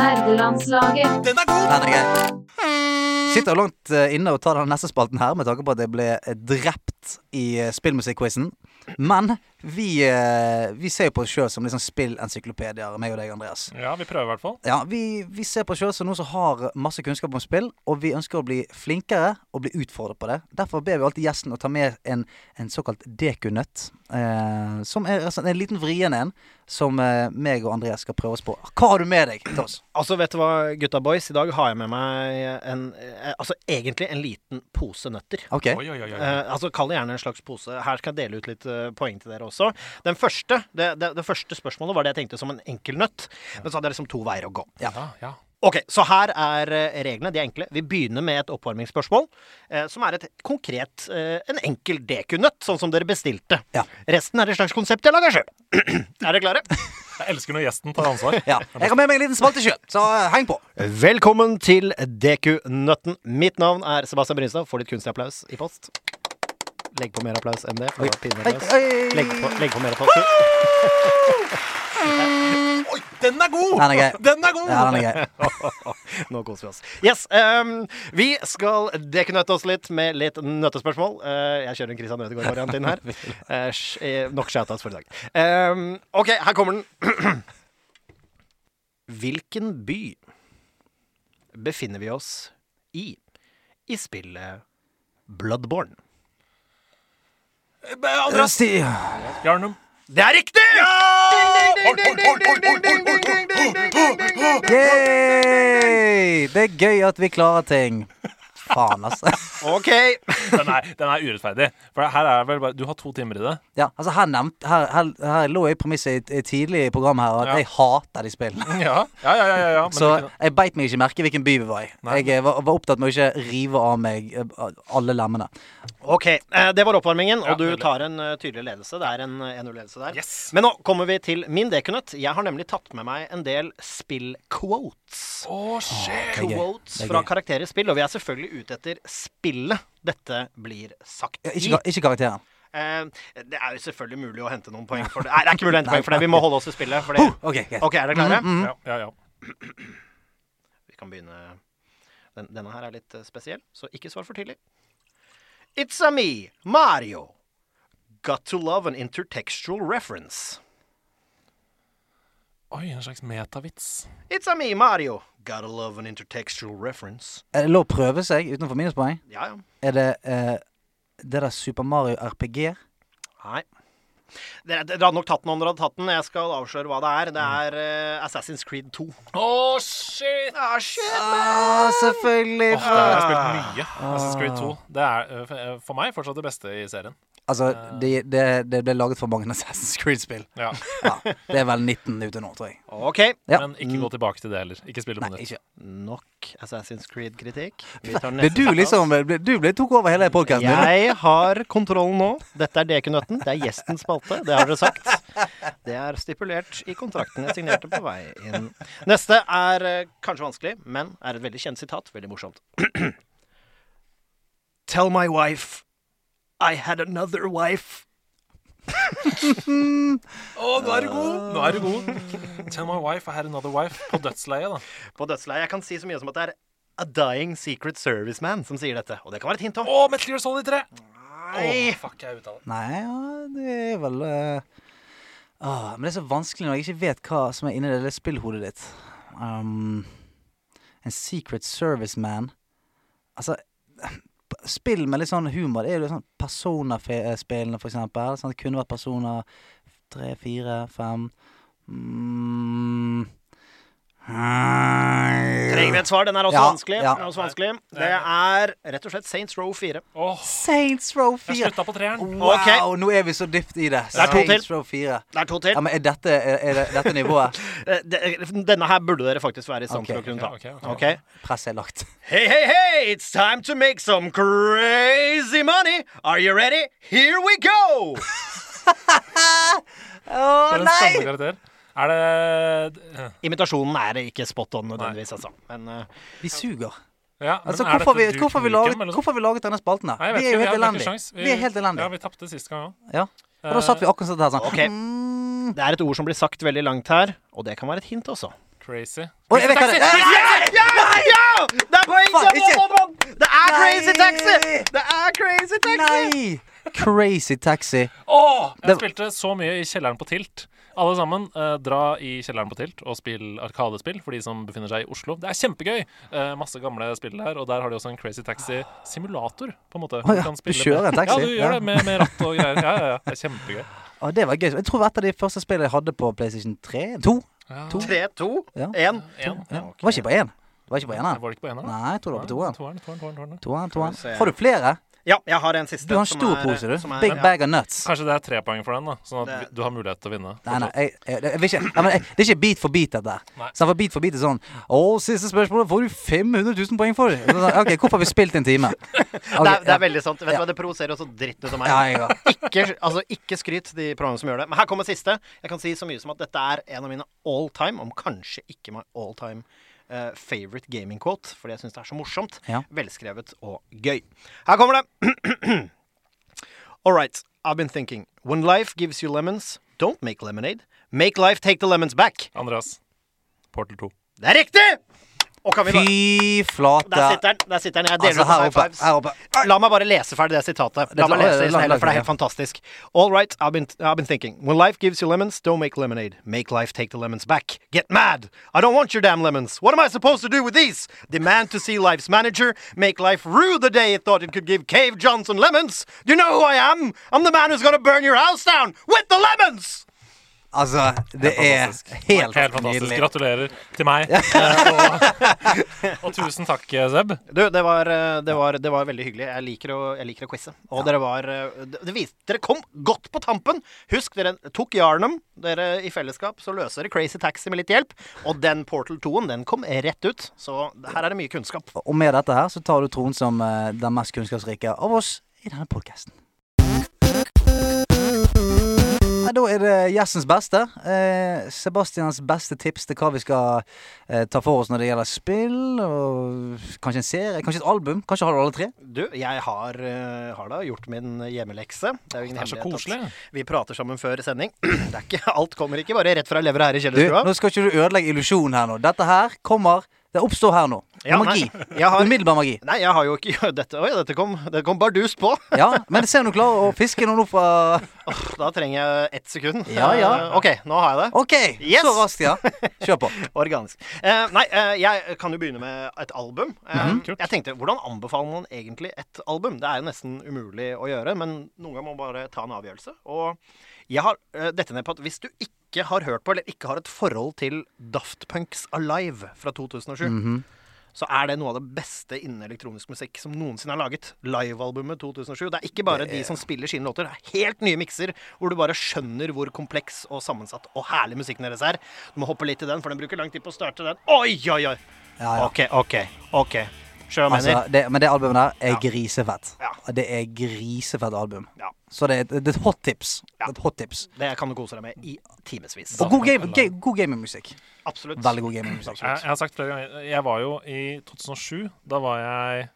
Nerdelandslaget. Den er grei. Sitter langt eh, inne og tar den neste spalten her med tanke på at jeg ble eh, drept i uh, spillmusikk-quizen. Men vi, eh, vi ser jo på oss sjøl som liksom sånn spillencyklopedier, meg og deg, Andreas. Ja, vi prøver i hvert fall. Ja, vi, vi ser på oss sjøl som noen som har masse kunnskap om spill, og vi ønsker å bli flinkere og bli utfordret på det. Derfor ber vi alltid gjesten å ta med en, en såkalt dekunøtt. Eh, som er altså, en liten vrien en, som eh, meg og Andreas skal prøve oss på. Hva har du med deg til oss? Altså, vet du hva, gutta boys? I dag har jeg med meg en eh, Altså egentlig en liten pose nøtter. Ok. Oi, oi, oi. oi. Eh, altså Kall det gjerne en slags pose. Her skal jeg dele ut litt poeng til dere også. Den første, det, det, det første spørsmålet var det jeg tenkte som en enkel nøtt. Men så hadde jeg liksom to veier å gå. Ja, ja. Ok, Så her er eh, reglene. De er enkle. Vi begynner med et oppvarmingsspørsmål. Eh, som er et konkret eh, En enkel dekunøtt, sånn som dere bestilte. Ja. Resten er et slags konsept jeg lager sjøl. (clears throat) er dere klare? Jeg elsker når gjesten tar ansvar. Ja. Jeg har med meg en liten spalte sjøen, så eh, heng på. Velkommen til Dekunøtten. Mitt navn er Sebastian Brynstad. Får litt kunstig applaus i post. Legg på mer applaus enn det. Oi. Oi. hei. Legg på, legg på mer applaus. Oi, den er god! Den er gøy. Den er god! Ja, den er gøy. (laughs) Nå koser vi oss. Yes, um, vi skal dekknøtte oss litt med litt nøttespørsmål. Uh, jeg kjører en Christian Ødegaard-variant inn her. (laughs) Uh, nok shoutouts for i dag. Um, OK, her kommer den. (clears throat) Hvilken by befinner vi oss i i spillet Bloodborne? Andreas Bjarnum. Det er riktig! Yay! Det er gøy at vi klarer ting. Faen, altså. OK. Den er, den er urettferdig. For her er vel bare Du har to timer i det. Ja, altså her, nevnt, her, her, her lå jeg i premisset tidlig i programmet her at Ja. jeg hater de spillene. (laughs) Ja, ja, ja. ja, ja. Så ikke- jeg beit meg ikke merke hvilken by vi var i. Nei. Jeg eh, var, var opptatt med å ikke rive av meg eh, alle lemmene. Ok, eh, Det var oppvarmingen, Ja, og du tar en tydelig ledelse. Det er en eh, 1-0-ledelse der. Yes. Men nå kommer vi til min dekunøtt. Jeg har nemlig tatt med meg en del spill-quotes. Oh, shit. Quotes er fra karakterer i spill, og vi er selvfølgelig ute etter spillet dette blir sagt Ja, i. Ikke, ikke karakteren. Eh, det er jo selvfølgelig mulig å hente noen poeng for det. Nei, det er ikke mulig å hente poeng for det. Vi må holde oss til spillet. Fordi... det. OK, greit. Ok, er dere klare? Mm, mm. Ja, ja, ja. (clears throat) Vi kan begynne Den, Denne her er litt eh, spesiell, så ikke svar for tidlig. It's a me, Mario. Got to love an intertextual reference. Oi, en slags metavits. It's a me, Mario. Gotta love an intertextual reference. Er det lov å prøve seg utenfor minuspoeng? Ja, ja. Er det eh, det der Super Mario RPG? Nei. Dere, dere hadde nok tatt den om dere hadde tatt den. Jeg skal avsløre hva det er. Det er uh, Assassin's Creed 2. Å, shit! Ah, shit, Ah, selvfølgelig! Åh, det har jeg spilt mye. Assassin's Creed 2. Det er øh, for- øh, meg fortsatt det beste i serien. Altså, det, det, de, ble laget for mange (laughs) Assassin's Creed-spill. Ja. Ja, det er vel 19 ute nå, tror jeg. OK. Ja. Men ikke gå tilbake til det heller. Ikke spille på nytt. ikke. Nok Assassin's Creed-kritikk. Vi tar Ble du liksom Du ble tok over hele podkasten? Jeg har kontrollen nå. Dette er Dekunøtten. Det er gjestens spalte. Det har dere sagt. Det er stipulert i kontrakten jeg signerte på vei inn. Neste er eh, kanskje vanskelig, men er et veldig kjent sitat. Veldig morsomt. (clears throat) Tell my wife I had another wife. (laughs) Å, nå er du god! Nå er du god. Tell my wife I had another wife. På dødsleiet, da. På dødsleiet. Jeg kan si så mye som at det er A Dying Secret Serviceman som sier dette. Og det kan være et hint òg. Å, Metal Gear Solid 3! Å, Oh, fuck, jeg uttaler. Nei, ja, det er vel uh, ah, Men det er så vanskelig når jeg ikke vet hva som er inni det lille spillhodet ditt. Um, en Secret Service Man Altså (clears throat) Spill med litt sånn humor. Det er jo sånn Persona-spillene, for eksempel. Sånn, det kunne vært Persona tre, fire, fem mm. Trenger vi et svar? Den er også Ja, vanskelig. ja. Den er også vanskelig. Det er rett og slett Saints Row 4. Oh. Saints Row 4. jeg 4! slutta på treeren. Wow, okay. nå er vi så dypt i det. Det er to til. Row 4. Det er to til. Ja, men er dette, er, er det, dette nivået? (laughs) Eh, Denne her burde dere faktisk være i stand Ok, til å kunne ta. ok, okay, okay. Ok? Presset er lagt. Hey, hey, hey! It's time to make some crazy money! Are you ready? Here we go! (laughs) Å oh, karakter. Er det Imitasjonen er ikke spot on nødvendigvis, altså. Men uh, Vi suger. Ja, men Altså, hvorfor, vi, hvorfor, vi laget, hvorfor har vi laget denne spalten her? Nei, Vi er jo helt elendige. Vi, Vi er helt Ja, vi tapte sist gang òg. Ja. Og da satt vi akkurat sånn her sånn. Okay. Mm. det er et ord som blir sagt veldig langt her, og det kan være et hint også. Crazy. Oi, jeg vet hva det er! Ja! Ja! Det er poeng som! Det er Crazy Taxi! Det er Crazy Taxi! Nei! Crazy Taxi. Åh! Jeg Det- spilte så mye i kjelleren på Tilt. Alle sammen, eh, dra i kjelleren på Tilt og spill Arkadespill for de som befinner seg i Oslo. Det er kjempegøy! Eh, masse gamle spill der, og der har de også en Crazy Taxi-simulator. på en måte. Oh, ja, kan du kjører en taxi? Ja, du gjør Ja. det med, med ratt og greier. Ja, ja, ja. Det er kjempegøy. Å, det var gøy. Jeg tror det var et av de første spillene jeg hadde på PlayStation 3. To. Ja. To. Tre, to, Ja. én. En. Ja. Det var ikke på én. Det var ikke på Nei, eneren. Var det ikke på eneren? Nei, jeg tror det var på toeren. Toeren. Har du flere? Ja, jeg har en siste. Du har en stor pose, du. er- Big ja. bag of nuts. Kanskje det er tre poeng for den, da sånn at Det- du har mulighet til å vinne. Nei, nei, jeg, jeg, jeg vil ikke jeg, Det er ikke beat for beat, dette. Så for beat for beat er sånn Å, siste spørsmål får du 500 000 poeng for. Sånn, Ok, hvorfor har vi spilt en time? (laughs) Det er, det er veldig sant. Vet du Ja. hva, Det provoserer også dritten ut av meg. Ja. Ikke, altså, ikke skryt de programmene som gjør det. Men her kommer siste. Jeg kan si så mye som at dette er en av mine all time, om kanskje ikke my all time eh, favorite gaming quote, fordi jeg syns det er så morsomt. Ja. Velskrevet og gøy. Her kommer det. (clears throat) All right. I've been thinking. When life gives you lemons, don't make lemonade. Make life take the lemons back. Andreas. Portal 2. Det er riktig! Bare Fy flate. Der sitter den. Der sitter den. Jeg deler Altså, her oppe. Her oppe. La meg bare lese ferdig det sitatet. La meg lese det stedet, for det er helt fantastisk. All right, I've been, I've been thinking. When life gives you lemons, don't make lemonade. Make life take the lemons back. Get mad. I don't want your damn lemons. What am I supposed to do with these? Demand to see life's manager. Make life rue the day it thought it could give Cave Johnson lemons. Do you know who I am? I'm the man who's gonna burn your house down with the lemons! Altså, det er helt, Helt fantastisk. nydelig. Gratulerer til meg. Eh, og, og tusen takk, Zeb. Du, det var, eh, det var, det var veldig hyggelig. Jeg liker å, jeg liker å quize. Og dere var eh, det, det viste, Dere kom godt på tampen. Husk, dere tok Jarnum Dere i fellesskap så løser dere Crazy Taxi med litt hjelp. Og den Portal 2-en, den kom rett ut. Så her er det mye kunnskap. Og med dette her så tar du Trond som eh, den mest kunnskapsrike av oss i denne podkasten. Da er det gjestens beste. Eh, Sebastians beste tips til hva vi skal eh, ta for oss når det gjelder spill. Og kanskje en serie, kanskje et album. Kanskje har du alle tre? Du, jeg har, uh, har da gjort min hjemmelekse. Det er jo ingen Det er så koselig. vi prater sammen før sending. (clears throat) Det er ikke, alt kommer ikke bare rett fra levra her i kjellerstua. nå skal ikke du ødelegge illusjonen her nå. Dette her kommer Det oppstår her nå. Ja, magi. har- Umiddelbar magi. Nei, jeg har jo ikke (laughs) dette, Oi, dette kom, dette kom bardust på. (laughs) Ja, men se om du klarer å fiske noen opp fra Da trenger jeg ett sekund. Ja, ja. Eh, OK, nå har jeg det. OK, Yes! så raskt, ja. (laughs) Kjør på. Organisk. Eh, nei, eh, jeg kan jo begynne med et album. Eh, mm Kult. Jeg tenkte, Hvordan anbefaler man egentlig et album? Det er jo nesten umulig å gjøre, men noen ganger må man bare ta en avgjørelse. Og jeg har eh, dette ned på at hvis du ikke har hørt på, eller ikke har et forhold til Daft Punks Alive fra 2007, Mhm. så er det noe av det beste innen elektronisk musikk som noensinne er laget. Livealbumet 2007. Det er ikke bare de som spiller sine låter. Det er helt nye mikser hvor du bare skjønner hvor kompleks og sammensatt og herlig musikken deres er. Du må hoppe litt i den, for den bruker lang tid på å starte den. Oi, oi, oi! Ja, ja. OK, OK. ok Altså, mener. det, men det albumet der er Ja. grisefett. Ja. Det er grisefett album. Ja. Så det er, et- det er et hot tips. Ja. Et hot tips. Det kan du kose deg med i timevis. Og god, game, ga, god gamingmusikk. Absolutt. Veldig god gamingmusikk. Jeg, jeg har sagt flere ganger Jeg var jo i 2007. Da var jeg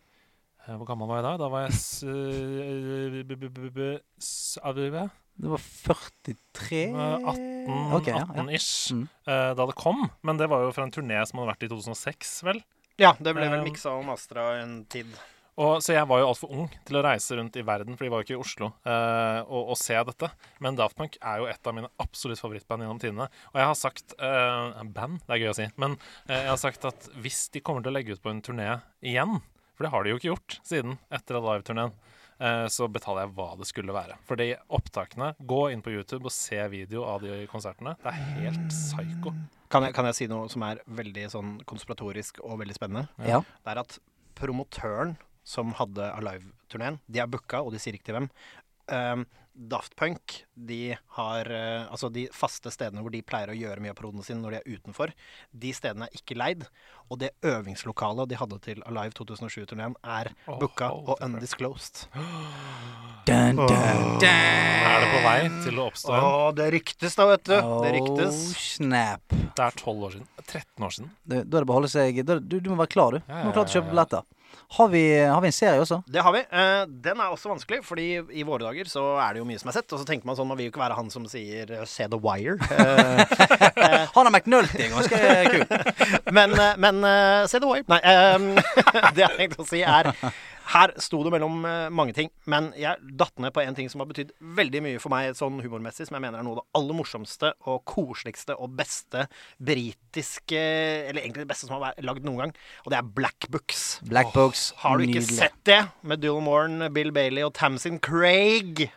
eh, Hvor gammel var jeg da? Da var jeg s- eh, b- b- b- b- s- Det var 43 18 Ok, ja, ja. 18-ish Mm. eh, da det kom. Men det var jo fra en turné som hadde vært i 2006, vel. Ja, det ble vel Um, miksa og mastra en tid. Og, så jeg var jo altfor ung til å reise rundt i verden, for de var jo ikke i Oslo, uh, og, og se dette. Men Daft Punk er jo et av mine absolutt favorittband gjennom tidene. Og jeg har sagt uh, Band, det er gøy å si. Men uh, jeg har sagt at hvis de kommer til å legge ut på en turné igjen, for det har de jo ikke gjort siden etter live-turneen, eh, så betaler jeg hva det skulle være. Fordi opptakene Gå inn på YouTube og se video av de konsertene. Det er helt psycho. Kan jeg, kan jeg si noe som er veldig sånn konspiratorisk og veldig spennende? Ja. Det er at promotøren som hadde Alive-turneen, de er booka, og de sier ikke til hvem. Um, Daft Punk, de har uh, Altså de faste stedene hvor de pleier å gjøre mye av prodene sine når de er utenfor, de stedene er ikke leid. Og det øvingslokalet de hadde til Alive 2007-turneen, er oh, booka og undisclosed. (gasps) Dun, dun, dun. Er det på vei til å oppstå Å, igjen? det ryktes da, vet du. Det ryktes. Oh, snap. Det er 12 år siden. 13 år siden. Du, da er det bare å holde seg du, du må være klar, du. Du Ja, må ja, være klar til å kjøpe ja. billetter. Har vi, har vi en serie også? Det har vi. Eh, den er også vanskelig, fordi i våre dager så er det jo mye som er sett. Og så tenker man sånn, man vil jo ikke være han som sier eh, 'se The Wire'. Eh, (laughs) Han har McNulty, ganske kul. (laughs) men men se The Wire. Nei, (laughs) det jeg tenkte å si er Her sto det mellom eh, mange ting, men jeg datt ned på en ting som har betydd veldig mye for meg sånn humormessig, som jeg mener er noe av det aller morsomste og koseligste og beste britiske Eller egentlig det beste som har vært lagd noen gang, og det er Black Books. Black Box. Har du ikke nydelig. sett det, med Dylan Moran, Bill Bailey og Tamsin Craig?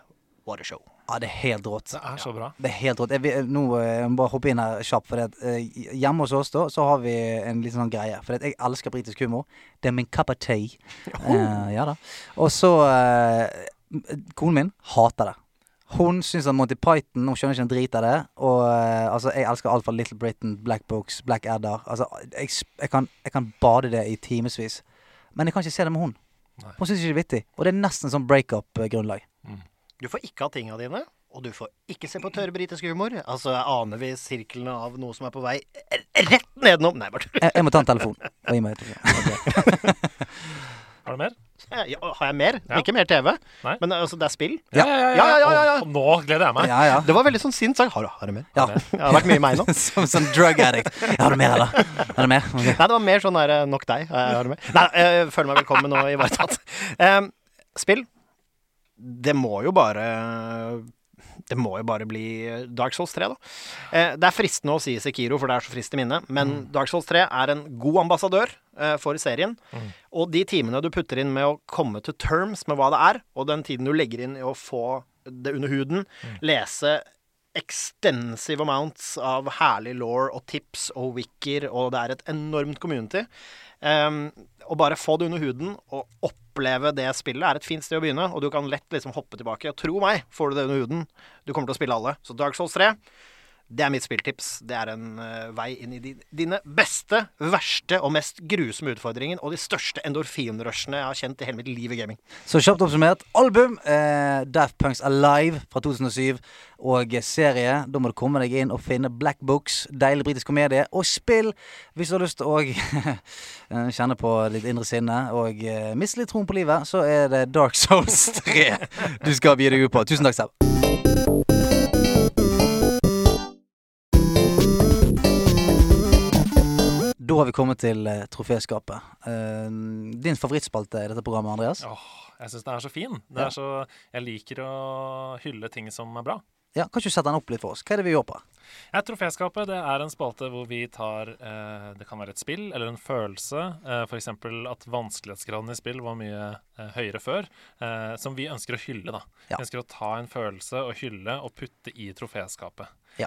What a show. Ja, det er helt rått. Det er så bra. Det er helt rått. Jeg vil, nå eh, jeg må bare hoppe inn her kjapt. For det, eh, hjemme hos oss da, så har vi en liten sånn greie. For det, jeg elsker britisk humor. Det er min cup of tea. (laughs) Eh, ja da. Og så eh, Konen min hater det. Hun syns at Monty Python Hun skjønner ikke en drit av det. Og eh, altså, jeg elsker alt fra Little Britain, Black Books, Black Adder. Altså, jeg, jeg, kan, jeg kan bade det i timevis. Men jeg kan ikke se det med hun. Nei. Hun syns ikke det er vittig. Og det er nesten sånn breakup-grunnlag. Du får ikke ha tinga dine, og du får ikke se på tørr britisk humor. Altså, jeg aner vi sirklene av noe som er på vei rett nedenom Nei, bare tull. Jeg, jeg må ta en telefon. Og gi meg et- Har du mer? Ja, Har jeg mer? Ja. Ikke mer TV, Nei. men altså, det er spill. Ja. ja, Ja, ja, ja, ja. Og, og nå gleder jeg meg. Ja, ja. Det var veldig sånn sint sagt. Har du, har du mer? ja. Det har vært mye meg nå. (laughs) Som som drug addict. Har du mer, eller? Har du mer? Okay. Nei, det var mer sånn der eh, Nok deg. eh, Har du mer? Nei, jeg føler meg velkommen og ivaretatt. Um, spill. Det må jo bare Det må jo bare bli Dark Souls 3, da. Eh, det er fristende å si Sekiro, for det er så frist i minnet, men Dark Souls 3 er en god ambassadør eh, for serien. Og de timene du putter inn med å komme to terms med hva det er, og den tiden du legger inn i å få det under huden, lese extensive amounts av herlig law og tips og wicker, og det er et enormt community. Um, og bare få det under huden og oppleve det spillet er et fint sted å begynne, og du kan lett liksom hoppe tilbake. Tro meg, får du det under huden, du kommer til å spille alle. Så Dark Souls 3, det er mitt spilltips. Det er en uh, vei inn i din, dine beste, verste og mest grusomme utfordringer, og de største endorfinrushene jeg har kjent i hele mitt liv i gaming. Så kjapt oppsummert. Album eh, Daft Punks Alive fra 2007. Og serie. Da må du komme deg inn og finne Black Books, deilig britisk komedie. Og spill hvis du har lyst til å (laughs) eh, kjenne på ditt indre sinne og eh, miste litt troen på livet, så er det Dark Souls (laughs) 3 du skal gi deg ut på. Tusen takk, Seb. Da har vi kommet til uh, troféskapet. Uh, din favorittspalte i dette programmet, Andreas? Åh, jeg syns den er så fin. Det Ja. er så, jeg liker å hylle ting som er bra. Ja, Kan ikke du sette den opp litt for oss? Hva er det vi gjør på? Ja, Troféskapet det er en spalte hvor vi tar eh, Det kan være et spill eller en følelse. Eh, F.eks. at vanskelighetsgraden i spill var mye eh, høyere før. Eh, som vi ønsker å hylle. da Ja. Vi ønsker å ta en følelse og hylle og putte i troféskapet. Vi-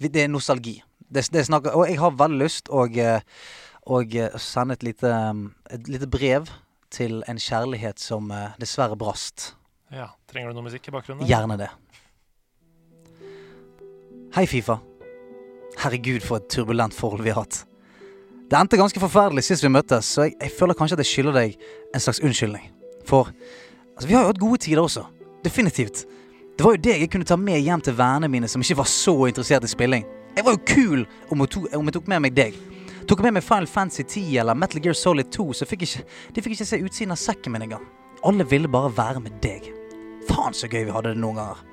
Det er nostalgi. Det, det snakker, og jeg har veldig lyst å eh, eh, sende et lite, um, et lite brev til en kjærlighet som eh, dessverre brast. Ja, Trenger du noe musikk i bakgrunnen? Gjerne det. Hei, Fifa. Herregud, for et turbulent forhold vi har hatt. Det endte ganske forferdelig sist vi møttes, så jeg, jeg føler kanskje at jeg skylder deg en slags unnskyldning. For altså, vi har jo hatt gode tider også. Definitivt. Det var jo deg jeg kunne ta med hjem til vennene mine som ikke var så interessert i spilling. Jeg var jo kul om jeg tok, om jeg tok med meg deg. Tok jeg med meg Final Fantasy 10 eller Metal Gear Solid 2, så fikk ikke, de fikk ikke se utsiden av sekken min engang. Alle ville bare være med deg. Faen så gøy vi hadde det noen ganger.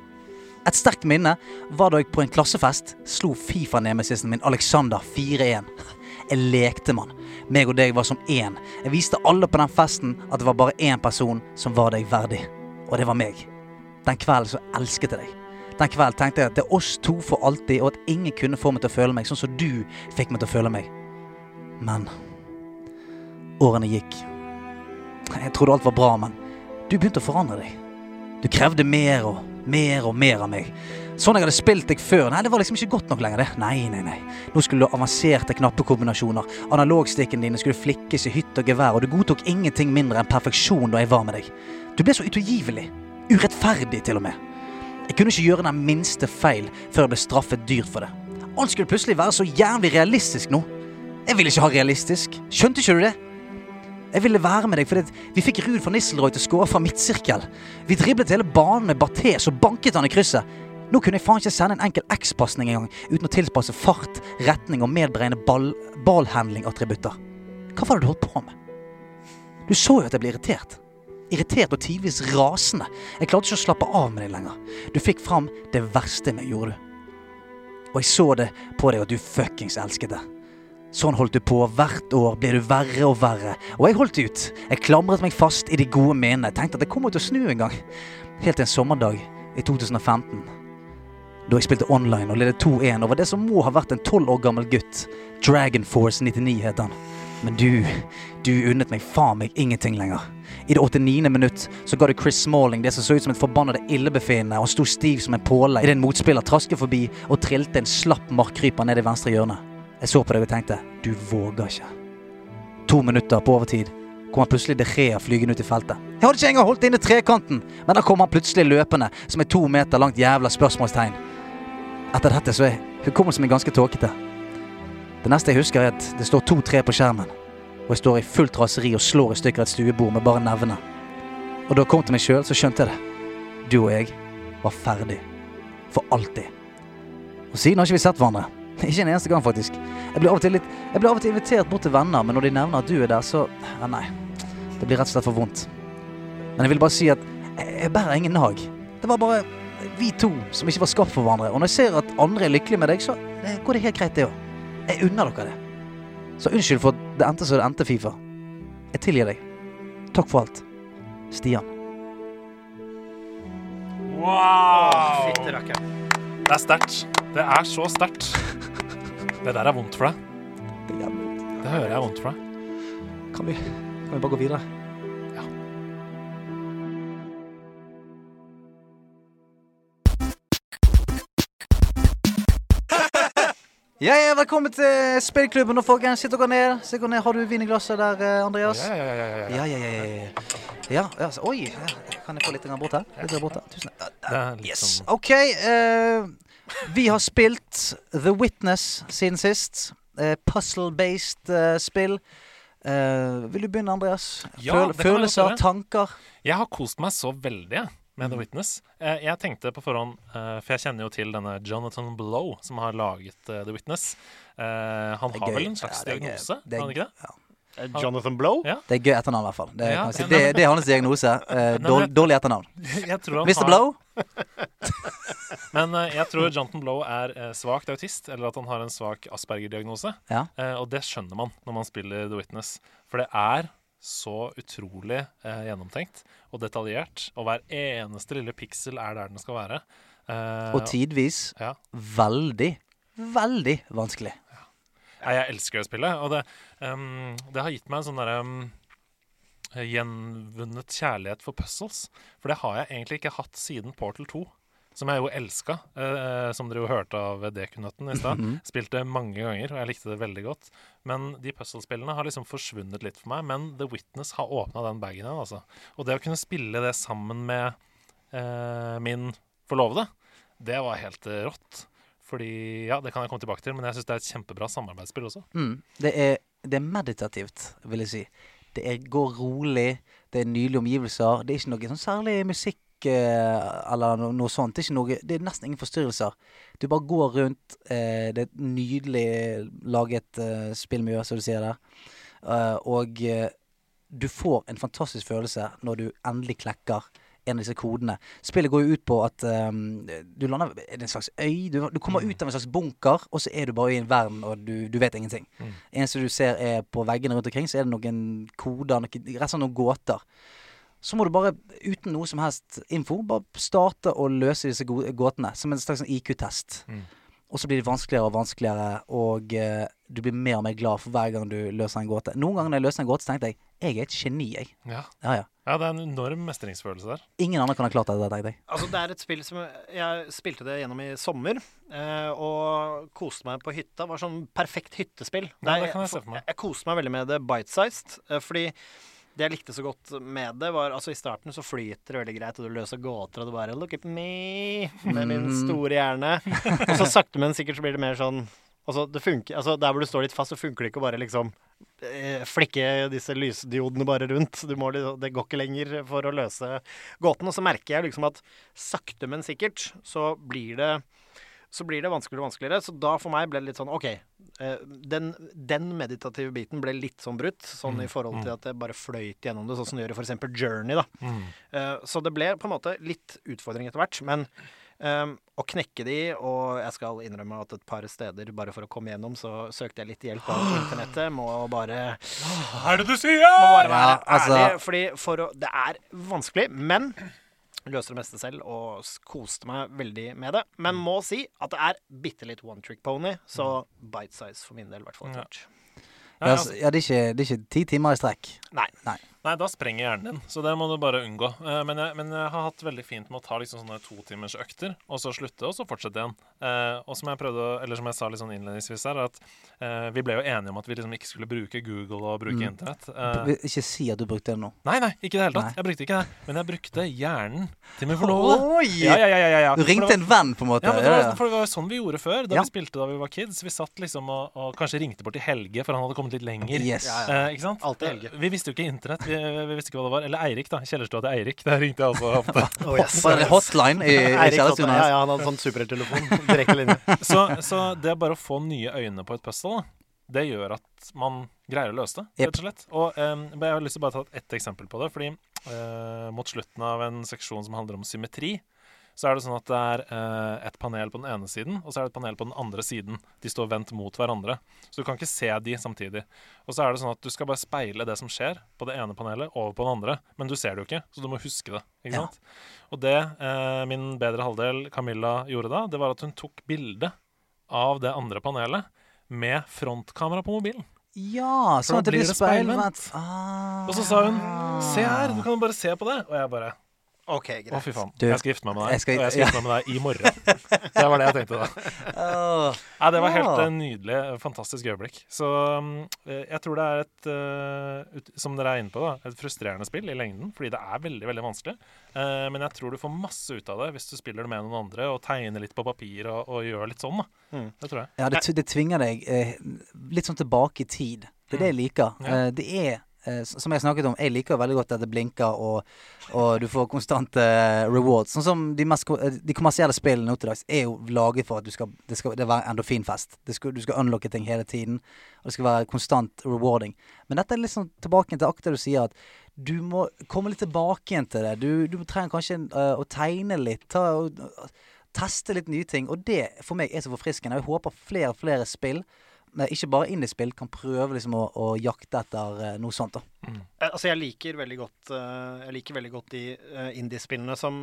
Et sterkt minne var da jeg på en klassefest slo Fifa-nemesisen min Alexander 4-1. Jeg lekte, mann. Meg og deg var som én. Jeg viste alle på den festen at det var bare én person som var deg verdig. Og det var meg. Den kvelden så elsket jeg deg. Den kvelden tenkte jeg at det er oss to for alltid, og at ingen kunne få meg til å føle meg sånn som du fikk meg til å føle meg. Men årene gikk. Jeg trodde alt var bra, men du begynte å forandre deg. Du krevde mer og mer og mer av meg. Sånn jeg hadde spilt deg før. Nei, det var liksom ikke godt nok lenger, det. Nei, nei, nei. Nå skulle du avanserte knappekombinasjoner. Analogstikkene dine skulle flikkes i hytt og gevær, og du godtok ingenting mindre enn perfeksjon da jeg var med deg. Du ble så utålgivelig. Urettferdig, til og med. Jeg kunne ikke gjøre den minste feil før jeg ble straffet dyrt for det. Alt skulle plutselig være så jævlig realistisk nå. Jeg ville ikke ha realistisk. Skjønte ikke du det? Jeg ville være med deg fordi vi fikk Ruud van Nisselrooy til å skåre fra midtsirkel. Vi driblet hele banen med Barthes og banket han i krysset. Nå kunne jeg faen ikke sende en enkel X-pasning engang uten å tilpasse fart, retning og medberegne ball, ballhandling-attributter. Hva var det du holdt på med? Du så jo at jeg ble irritert. Irritert og tidvis rasende. Jeg klarte ikke å slappe av med deg lenger. Du fikk fram det verste meg, gjorde du. Og jeg så det på deg at du fuckings elsket det. Sånn holdt du på. Hvert år ble du verre og verre. Og jeg holdt ut. Jeg klamret meg fast i de gode minnene. Tenkte at det kommer til å snu en gang. Helt til en sommerdag i 2015. Da jeg spilte online og ledet 2-1 over det som må ha vært en 12 år gammel gutt. Dragon Force 99 het han. Men du, du unnet meg faen meg ingenting lenger. I det 89. minutt så ga du Chris Smalling det som så ut som et forbannede illebefinnende, og sto stiv som en påle idet en motspiller trasket forbi og trilte en slapp markkryper ned i venstre hjørne. Jeg så på deg og tenkte du våger ikke. To minutter på overtid kom han plutselig De Rea flygende ut i feltet. Jeg hadde ikke engang holdt inne trekanten, men da kom han plutselig løpende som et to meter langt jævla spørsmålstegn. Etter dette så er hukommelsen min ganske tåkete. Det neste jeg husker, er at det står 2-3 på skjermen, og jeg står i fullt raseri og slår i stykker et stuebord med bare nevene. Og da jeg kom til meg sjøl, så skjønte jeg det. Du og jeg var ferdig. For alltid. Og siden har ikke vi sett hverandre. (laughs) Ikke en eneste gang, faktisk. Jeg blir av og til, litt, jeg blir av og til invitert bort til venner, men når de nevner at du er der, så ja, Nei. Det blir rett og slett for vondt. Men jeg vil bare si at jeg, bærer ingen nag. Det var bare vi to som ikke var skapt for hverandre. Og når jeg ser at andre er lykkelige med deg, så går det helt greit, det òg. Jeg unner dere det. Så unnskyld for at det endte som det endte, Fifa. Jeg tilgir deg. Takk for alt. Stian. Wow! Fytti rakkeren. Det er sterkt. Det er så sterkt. Det der er vondt for deg. Det er vondt. Det hører jeg er vondt for deg. Kan vi, kan vi bare gå videre? Ja, ja, velkommen til spillklubben Og folkens. Sitt dere ned. Sitt dere ned. Har du vin i glasset der, eh, Andreas? Ja, ja, ja, ja, ja, ja. Ja, ja, ja. altså, oi, kan jeg få litt bort her? Litt bort her. Tusen takk. Yes. OK. Uh, vi har spilt The Witness siden sist. Uh, Puzzle-based uh, spill. Vil du begynne, Andreas? Føl følelser, tanker? Jeg har kost meg så veldig med Mm. The Witness. Eh, jeg tenkte på forhånd, eh, for jeg kjenner jo til denne Jonathan Blow, som har laget eh, The Witness. Eh, han har vel en slags Ja, diagnose? Det er- har han ikke det? ja. Jonathan Blow? Ja. Det er gøy etternavn, i hvert fall. Det, Ja, si. det, det er hans diagnose. (laughs) Dårlig, dårlig etternavn. (laughs) Jeg tror han Mr. har- Blow? (laughs) Men uh, jeg tror Jonathan Blow er uh, svakt autist, eller at han har en svak Asperger-diagnose. Ja. Uh, og det skjønner man når man spiller The Witness. For det er så utrolig gjennomtenkt og detaljert. Og hver eneste lille piksel er der den skal være. Uh, Og tidvis ja. veldig, veldig vanskelig. Ja, jeg elsker det spillet, og det, um, det har gitt meg en sånn derre um, gjenvunnet kjærlighet for puzzles. For det har jeg egentlig ikke hatt siden Portal 2, som jeg jo elska. eh, som dere jo hørte av Dekunøtten i stad. Mhm. Spilte mange ganger, og jeg likte det veldig godt. Men de puzzlespillene har liksom forsvunnet litt for meg. Men The Witness har åpna den bagen igjen, altså. Og det å kunne spille det sammen med eh, min forlovede, det var helt eh, rått. Fordi, ja, Det kan jeg komme tilbake til, men jeg syns det er et kjempebra samarbeidsspill også. Mm. Det, er, det er meditativt, vil jeg si. Det er, går rolig, det er nydelige omgivelser. Det er ikke noe sånn særlig musikk eh, eller no, noe sånt. Det er, noe, det er nesten ingen forstyrrelser. Du bare går rundt. Eh, det er et nydelig laget eh, spillmiljø, som du sier der. Eh, og eh, du får en fantastisk følelse når du endelig klekker en av disse kodene. Spillet går jo ut på at um, du lander ved en slags øy? Du, du kommer Mm. ut av en slags bunker, og så er du bare i en verden, og du, du vet ingenting. Mm. Eneste du ser er på veggene rundt omkring, så er det noen koder, noen, rett og slett noen gåter. Så må du bare, uten noe som helst info, bare starte å løse disse gåtene. Som en slags IQ-test. Mm. Og så blir det vanskeligere og vanskeligere, og eh, du blir mer og mer glad for hver gang du løser en gåte. Noen ganger når jeg løser en gåte, så tenkte jeg jeg er et geni, jeg. Ja. Ja, ja. ja, det er en enorm mestringsfølelse der. Ingen andre kan ha klart det, tenkte jeg. Altså, det er et spill som Jeg spilte det gjennom i sommer, eh, og koste meg på hytta. Det Var sånn perfekt hyttespill. Ja, det kan jeg se for meg. Jeg, jeg koste meg veldig med det bite-sized, eh, fordi det jeg likte så godt med det, var altså I starten så flyter det veldig greit, og du løser gåter, og du bare Look at me! Med min Mm. store hjerne. Og så sakte, men sikkert så blir det mer sånn Altså, det funker, altså Der hvor du står litt fast, så funker det ikke å bare liksom eh, flikke disse lysdiodene bare rundt. Du må, liksom- det går ikke lenger for å løse gåten. Og så merker jeg liksom at sakte, men sikkert så blir det så blir det vanskeligere og vanskeligere. Så da for meg ble det litt sånn OK. eh, den, den meditative biten ble litt sånn brutt, sånn Mm, i forhold til mm. at jeg bare fløyt gjennom det, sånn som det gjør i f.eks. Journey. da. Mm. Eh, så det ble på en måte litt utfordring etter hvert. Men Um, å knekke de, og jeg skal innrømme at et par steder, bare for å komme gjennom, så søkte jeg litt hjelp av (gasps) internettet. Må bare, Hva er det du sier?! må bare være Ja, altså- ærlig, fordi for å Det er vanskelig, men løste det meste selv og koste meg veldig med det. Men må si at det er bitte litt one trick pony, så bite size for min del, i hvert fall. Ja. Ja, altså, ja, det, er ikke, det er ikke ti timer i strekk. Nei. Nei, da sprenger hjernen din, så det må du bare unngå. Eh, men, jeg, men jeg har hatt veldig fint med å ta liksom sånne totimers økter, og så slutte, og så fortsette igjen. Eh, og som jeg prøvde, eller som jeg sa litt sånn innledningsvis her, at uh, vi ble jo enige om at vi liksom ikke skulle bruke Google og bruke Mm. internett. Uh, Ikke si at du brukte det nå. nei, nei, ikke i det hele tatt. Nei. Jeg brukte ikke det. Men jeg brukte hjernen til min forlovede. Oi! Ja, ja, ja, ja, ja. Du ringte var- en venn, på en måte. Ja, men det var, for det var jo sånn vi gjorde før, da Ja. vi spilte da vi var kids. Vi satt liksom og, og kanskje ringte bort til Helge, for han hadde kommet litt lenger. Yes. Eh, ikke sant? Alt Helge. Vi visste jo ikke internett. Vi, vi visste ikke hva det var. Eller Eirik, da. Kjellerstua til Eirik. (laughs) Der ringte jeg også ofte. Oh, yes. Hotline i, i Eirik, ja, ja, han hadde sånn superhelttelefon. Direkte linje. Så, så det bare å få nye øyne på et puzzle, da, det gjør at man greier å løse det, rett og slett. Og um, jeg har lyst til å bare ta ett eksempel på det. Fordi uh, mot slutten av en seksjon som handler om symmetri, så er det sånn at det er eh, et panel på den ene siden, og så er det et panel på den andre siden. De står vendt mot hverandre. Så du kan ikke se de samtidig. Og så er det sånn at du skal bare speile det som skjer på det ene panelet, over på det andre. Men du ser det jo ikke, så du må huske det. Ikke Ja. sant? Og det eh, min bedre halvdel Camilla gjorde da, det var at hun tok bilde av det andre panelet med frontkamera på mobilen. Ja, så sånn at det blir speilvendt. Ah. Og så sa hun Se her, du kan bare se på det. Og jeg bare OK, greit. Å, fy faen. Du, jeg skal gifte meg med deg. jeg skal- og jeg skal gifte meg med deg i morgen. (laughs) det var det jeg tenkte da. Oh, Nei, det var helt Ja. nydelig, fantastisk øyeblikk. Så mm, eh, jeg tror det er et, eh, som dere er inne på, da, et frustrerende spill i lengden. Fordi det er veldig veldig vanskelig. Eh, men jeg tror du får masse ut av det hvis du spiller det med noen andre og tegner litt på papir og, og gjør litt sånn. da. Mm. Det tror jeg. Ja, det, det tvinger deg litt sånn tilbake i tid. Det er det jeg liker. Mm. Ja. Det er som jeg snakket om, jeg liker veldig godt at det blinker, og, og du får konstante rewards. Sånn som de, mest, eh, de kommersielle spillene nå til dags er jo laget for at skal, det skal det være endorfinfest. Skal, du skal unlocke ting hele tiden, og det skal være konstant rewarding. Men dette er liksom tilbake til det du sier, at du må komme litt tilbake igjen til det. Du, du trenger kanskje uh, å tegne litt. Ta, og, teste litt nye ting. Og det for meg er så forfriskende. Jeg håper flere og flere spill, eh, ikke bare indiespill, kan prøve liksom å, å jakte etter eh, noe sånt. da Eh, Altså, jeg liker veldig godt eh, Jeg liker veldig godt de uh, indiespillene som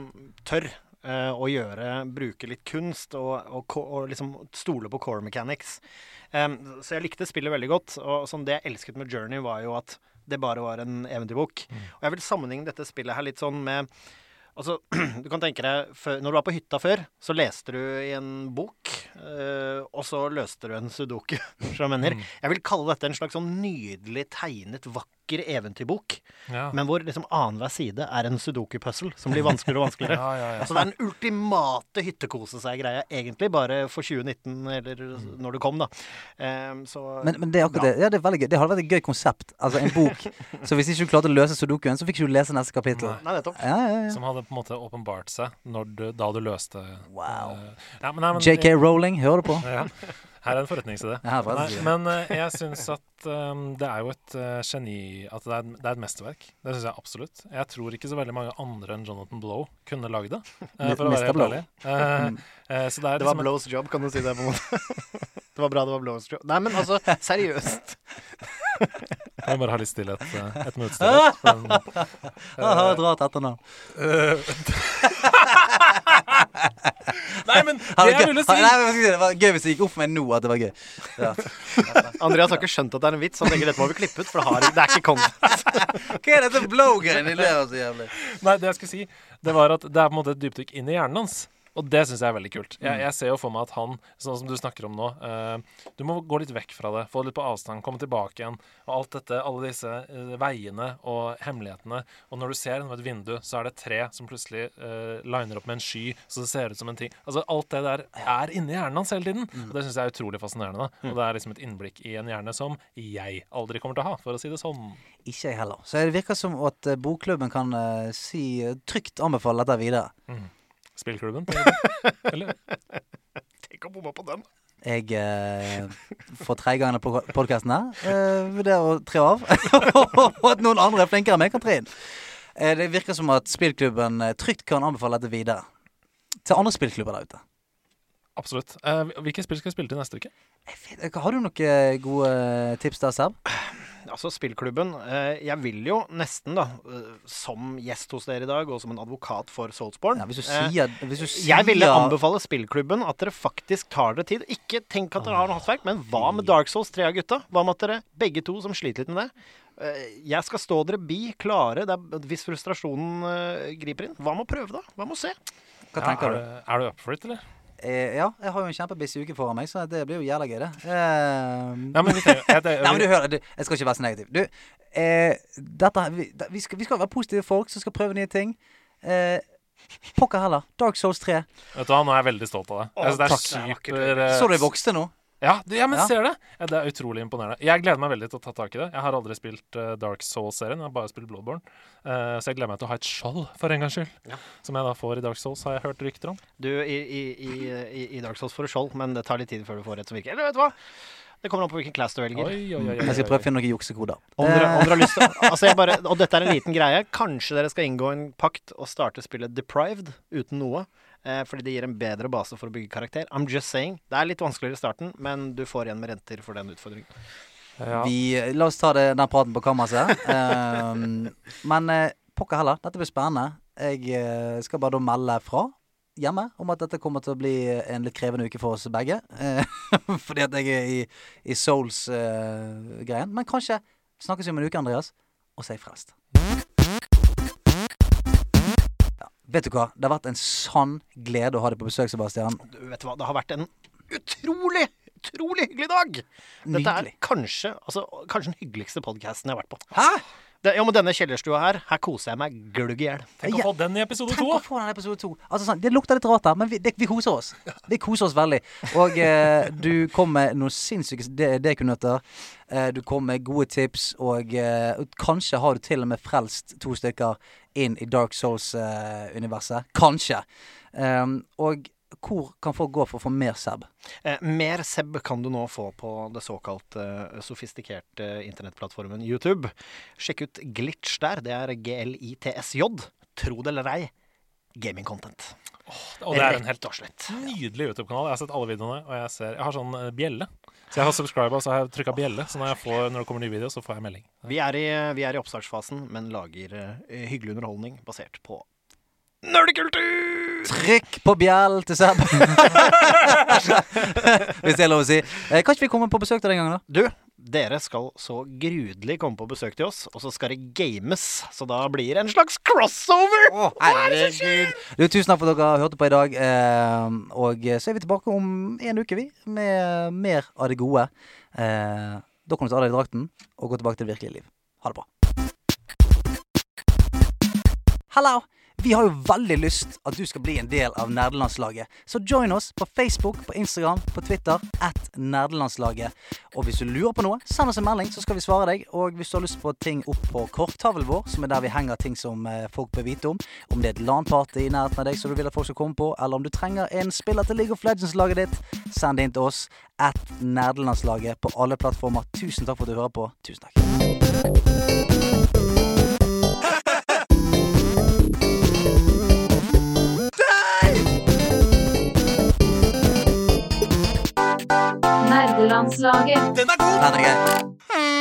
tør eh, å gjøre Bruke litt kunst og, og, og liksom stole på core mechanics. Um, så jeg likte spillet veldig godt. Og sånn det jeg elsket med Journey, var jo at det bare var en eventyrbok. Og jeg vil sammenligne dette spillet her litt sånn med Altså, (clears throat) du kan tenke deg Når du var på hytta før, så leste du i en bok, øh, og så løste du en sudoku. (laughs) jeg mener. Jeg vil kalle dette en slags sånn nydelig tegnet, vakker eventyrbok. Ja. Men hvor liksom annenhver side er en sudoku-puzzle som blir vanskeligere og vanskeligere. (laughs) Ja, ja, ja. Så det er den ultimate hyttekose seg-greia, egentlig, bare for 2019, eller når det kom, da. Um, så Men, men det er akkurat det. Ja, det er veldig gøy. Det hadde vært et gøy konsept. Altså en bok. (laughs) så hvis ikke du klarte å løse sudokuen, så fikk ikke du lese neste kapittel. Nei. Nei, nettopp. Ja, ja, ja. Som hadde på en måte åpenbart seg når du, da du løste Wow. Uh, ja, men, nei, men, JK Rowling, hører du på? (laughs) Ja. Her er en forretningsidé. Men eh, jeg syns at um, det er jo et uh, geni At det er, det er et mesterverk. Det syns jeg absolutt. Jeg tror ikke så veldig mange andre enn Jonathan Blow kunne lagd det. (laughs) Uh, for å være helt Blow. ærlig. Så det er Det var liksom Blows job, kan du si det på en måte. (laughs) Det var bra det var Blows job. Nei, men altså, seriøst. Jeg må bare ha litt stillhet. Et minutt stillhet. (laughs) Jeg har et rart etternavn. (laughs) Nei, men det jeg ville si nei, men det var gøy hvis det gikk opp for meg nå at det var gøy. Ja. (laughs) Andreas har ikke skjønt at det er en vits. Han tenker dette må vi klippe ut, for det, har, det er ikke content. (laughs) Hva er dette blow-greiene? Det ler så jævlig. Nei, det jeg skulle si, det var at det er på en måte et dypdykk inn i hjernen hans. Og det syns jeg er veldig kult. Jeg, jeg ser jo for meg at han, sånn som du snakker om nå uh, Du må gå litt vekk fra det, få det litt på avstand, komme tilbake igjen. Og alt dette, alle disse uh, veiene og hemmelighetene. Og når du ser gjennom et vindu, så er det tre som plutselig uh, liner opp med en sky, så det ser ut som en ting. Altså Alt det der er inni hjernen hans hele tiden. Og det syns jeg er utrolig fascinerende. da. Og det er liksom et innblikk i en hjerne som jeg aldri kommer til å ha, for å si det sånn. Ikke jeg heller. Så det virker som at bokklubben kan si trygt anbefale dette videre. Spillklubben? (laughs) Eller? Tenk å bomme på den. Jeg eh, for tredje gangen på podkasten her eh, vurderer å tre av. (laughs) Og at noen andre er flinkere enn meg, kan tre inn. Eh, det virker som at spillklubben eh, trygt kan anbefale dette videre. til andre spillklubber der ute. Absolutt. Eh, hvilke spill skal vi spille til neste uke? Jeg vet Har du noen gode tips der, Seb? Altså, spillklubben. Eh, jeg vil jo nesten, da, eh, som gjest hos dere i dag, og som en advokat for Soulsborne Ja, hvis du eh, sier, hvis du sier Jeg ville anbefale spillklubben at dere faktisk tar dere tid. Ikke tenk at dere har noe hastverk, men hva med Dark Souls 3 av gutta? Hva med at dere begge to som sliter litt med det? eh, Jeg skal stå dere bi klare det er, hvis frustrasjonen eh, griper inn. Hva med å prøve, da? Hva med å se? Hva Ja, tenker er, du? du? er du up for it, eller? Eh, ja, jeg har jo en kjempebiss uke foran meg, så det blir jo jævla gøy, det. Eh, Nei, men vi jeg, jeg, (laughs) Nei, men du hører, du, jeg skal ikke være så negativ. Du, eh, dette, vi, da- vi, skal, vi skal være positive folk som skal prøve nye ting. Eh, Pokker heller. Dark Souls 3. Vet du hva, nå er jeg veldig stolt av deg. Å, altså, det er takk. Det er super Så du jeg vokste nå? Ja, det, ja men Ja. ser det. Ja, det er utrolig imponerende. Jeg gleder meg veldig til å ta tak i det. Jeg har aldri spilt uh, Dark Souls-serien, jeg har bare spilt Bloodborne. Uh, så jeg gleder meg til å ha et skjold, for en gangs skyld. Ja. Som jeg da får i Dark Souls, har jeg hørt rykter om. Du, i, i, i, i, i Dark Souls får du skjold, men det tar litt tid før du får et som virker. Eller vet du hva? Det kommer an på hvilken class du velger. Oi, oi, oi, oi, Jeg skal prøve å finne noen juksekoder. Om dere, om dere har lyst til (laughs) altså jeg bare, Og dette er en liten greie. Kanskje dere skal inngå en pakt og starte spillet Deprived uten noe. Eh, fordi det gir en bedre base for å bygge karakter. I'm just saying. Det er litt vanskeligere i starten, men du får igjen med renter for den utfordringen. Ja. vi, la oss ta det, den praten på kammerset. um, men eh, pokker heller. Dette blir spennende. Jeg eh, skal bare da melde fra hjemme om at dette kommer til å bli en litt krevende uke for oss begge. Eh, (laughs) fordi at jeg er i, i Souls-greien. Men kanskje snakkes vi om en uke, Andreas, og si. Ja, vet du hva? Det har vært en sann glede å ha deg på besøk, Sebastian. Du vet hva, det har vært en utrolig, utrolig hyggelig dag! Dette er kanskje, altså, kanskje den hyggeligste podkasten jeg har vært på. Hæ? Det, ja, men denne kjellerstua her, her koser jeg meg glugg i hjel. Tenk å få den i episode Tenk to! å få den i episode to. Altså, sånn, det lukter litt rart her, men vi, det, vi koser oss. Vi koser oss veldig. Og eh, du kom med noen sinnssyke de- dekunøtter. Eh, du kom med gode tips, og eh, kanskje har du til og med frelst to stykker inn i Dark Souls-universet. kanskje. Um, og hvor kan folk gå for å få mer Seb? Eh, mer Seb kan du nå få på det såkalt eh, sofistikerte internettplattformen YouTube. Sjekk ut Glitch der. Det er G-L-I-T-S-J. Tro det eller ei, gaming content. Og det er en helt årslett. nydelig YouTube-kanal. Jeg har sett alle videoene, og jeg ser Jeg har sånn eh, bjelle. Så jeg har subscriba, så har jeg trykka bjelle. Så når, jeg får, når det kommer ny video, så får jeg melding. Vi er i, vi er i oppstartsfasen, men lager eh, hyggelig underholdning basert på nerdekultur! Trykk på bjell til Seb! (laughs) Hvis det er lov å si. Eh, kan ikke vi komme på besøk til den gangen, da? Du, dere skal så grudelig komme på besøk til oss, og så skal det games. Så da blir det en slags crossover! Å, Herregud. Du, tusen takk for at dere hørte på i dag. Eh, og så er vi tilbake om en uke, vi, med mer av det gode. Eh, da kan du ta av deg drakten og gå tilbake til det virkelige liv. Ha det bra. Hallo! Vi har jo veldig lyst at du skal bli en del av nerdelandslaget. Så join oss på Facebook, på Instagram, på Twitter at nerdelandslaget. Og hvis du lurer på noe, send oss en melding, så skal vi svare deg. Og hvis du har lyst på ting opp på korttavlen vår, som er der vi henger ting som eh, folk bør vite om, om det er et LAN-party i nærheten av deg som du vil at folk skal komme på, eller om du trenger en spiller til League of Legends-laget ditt, send det inn til oss at nerdelandslaget på alle plattformer. Tusen takk for at du hører på. Tusen takk. Nordlandslaget. Den er god! Den er gøy.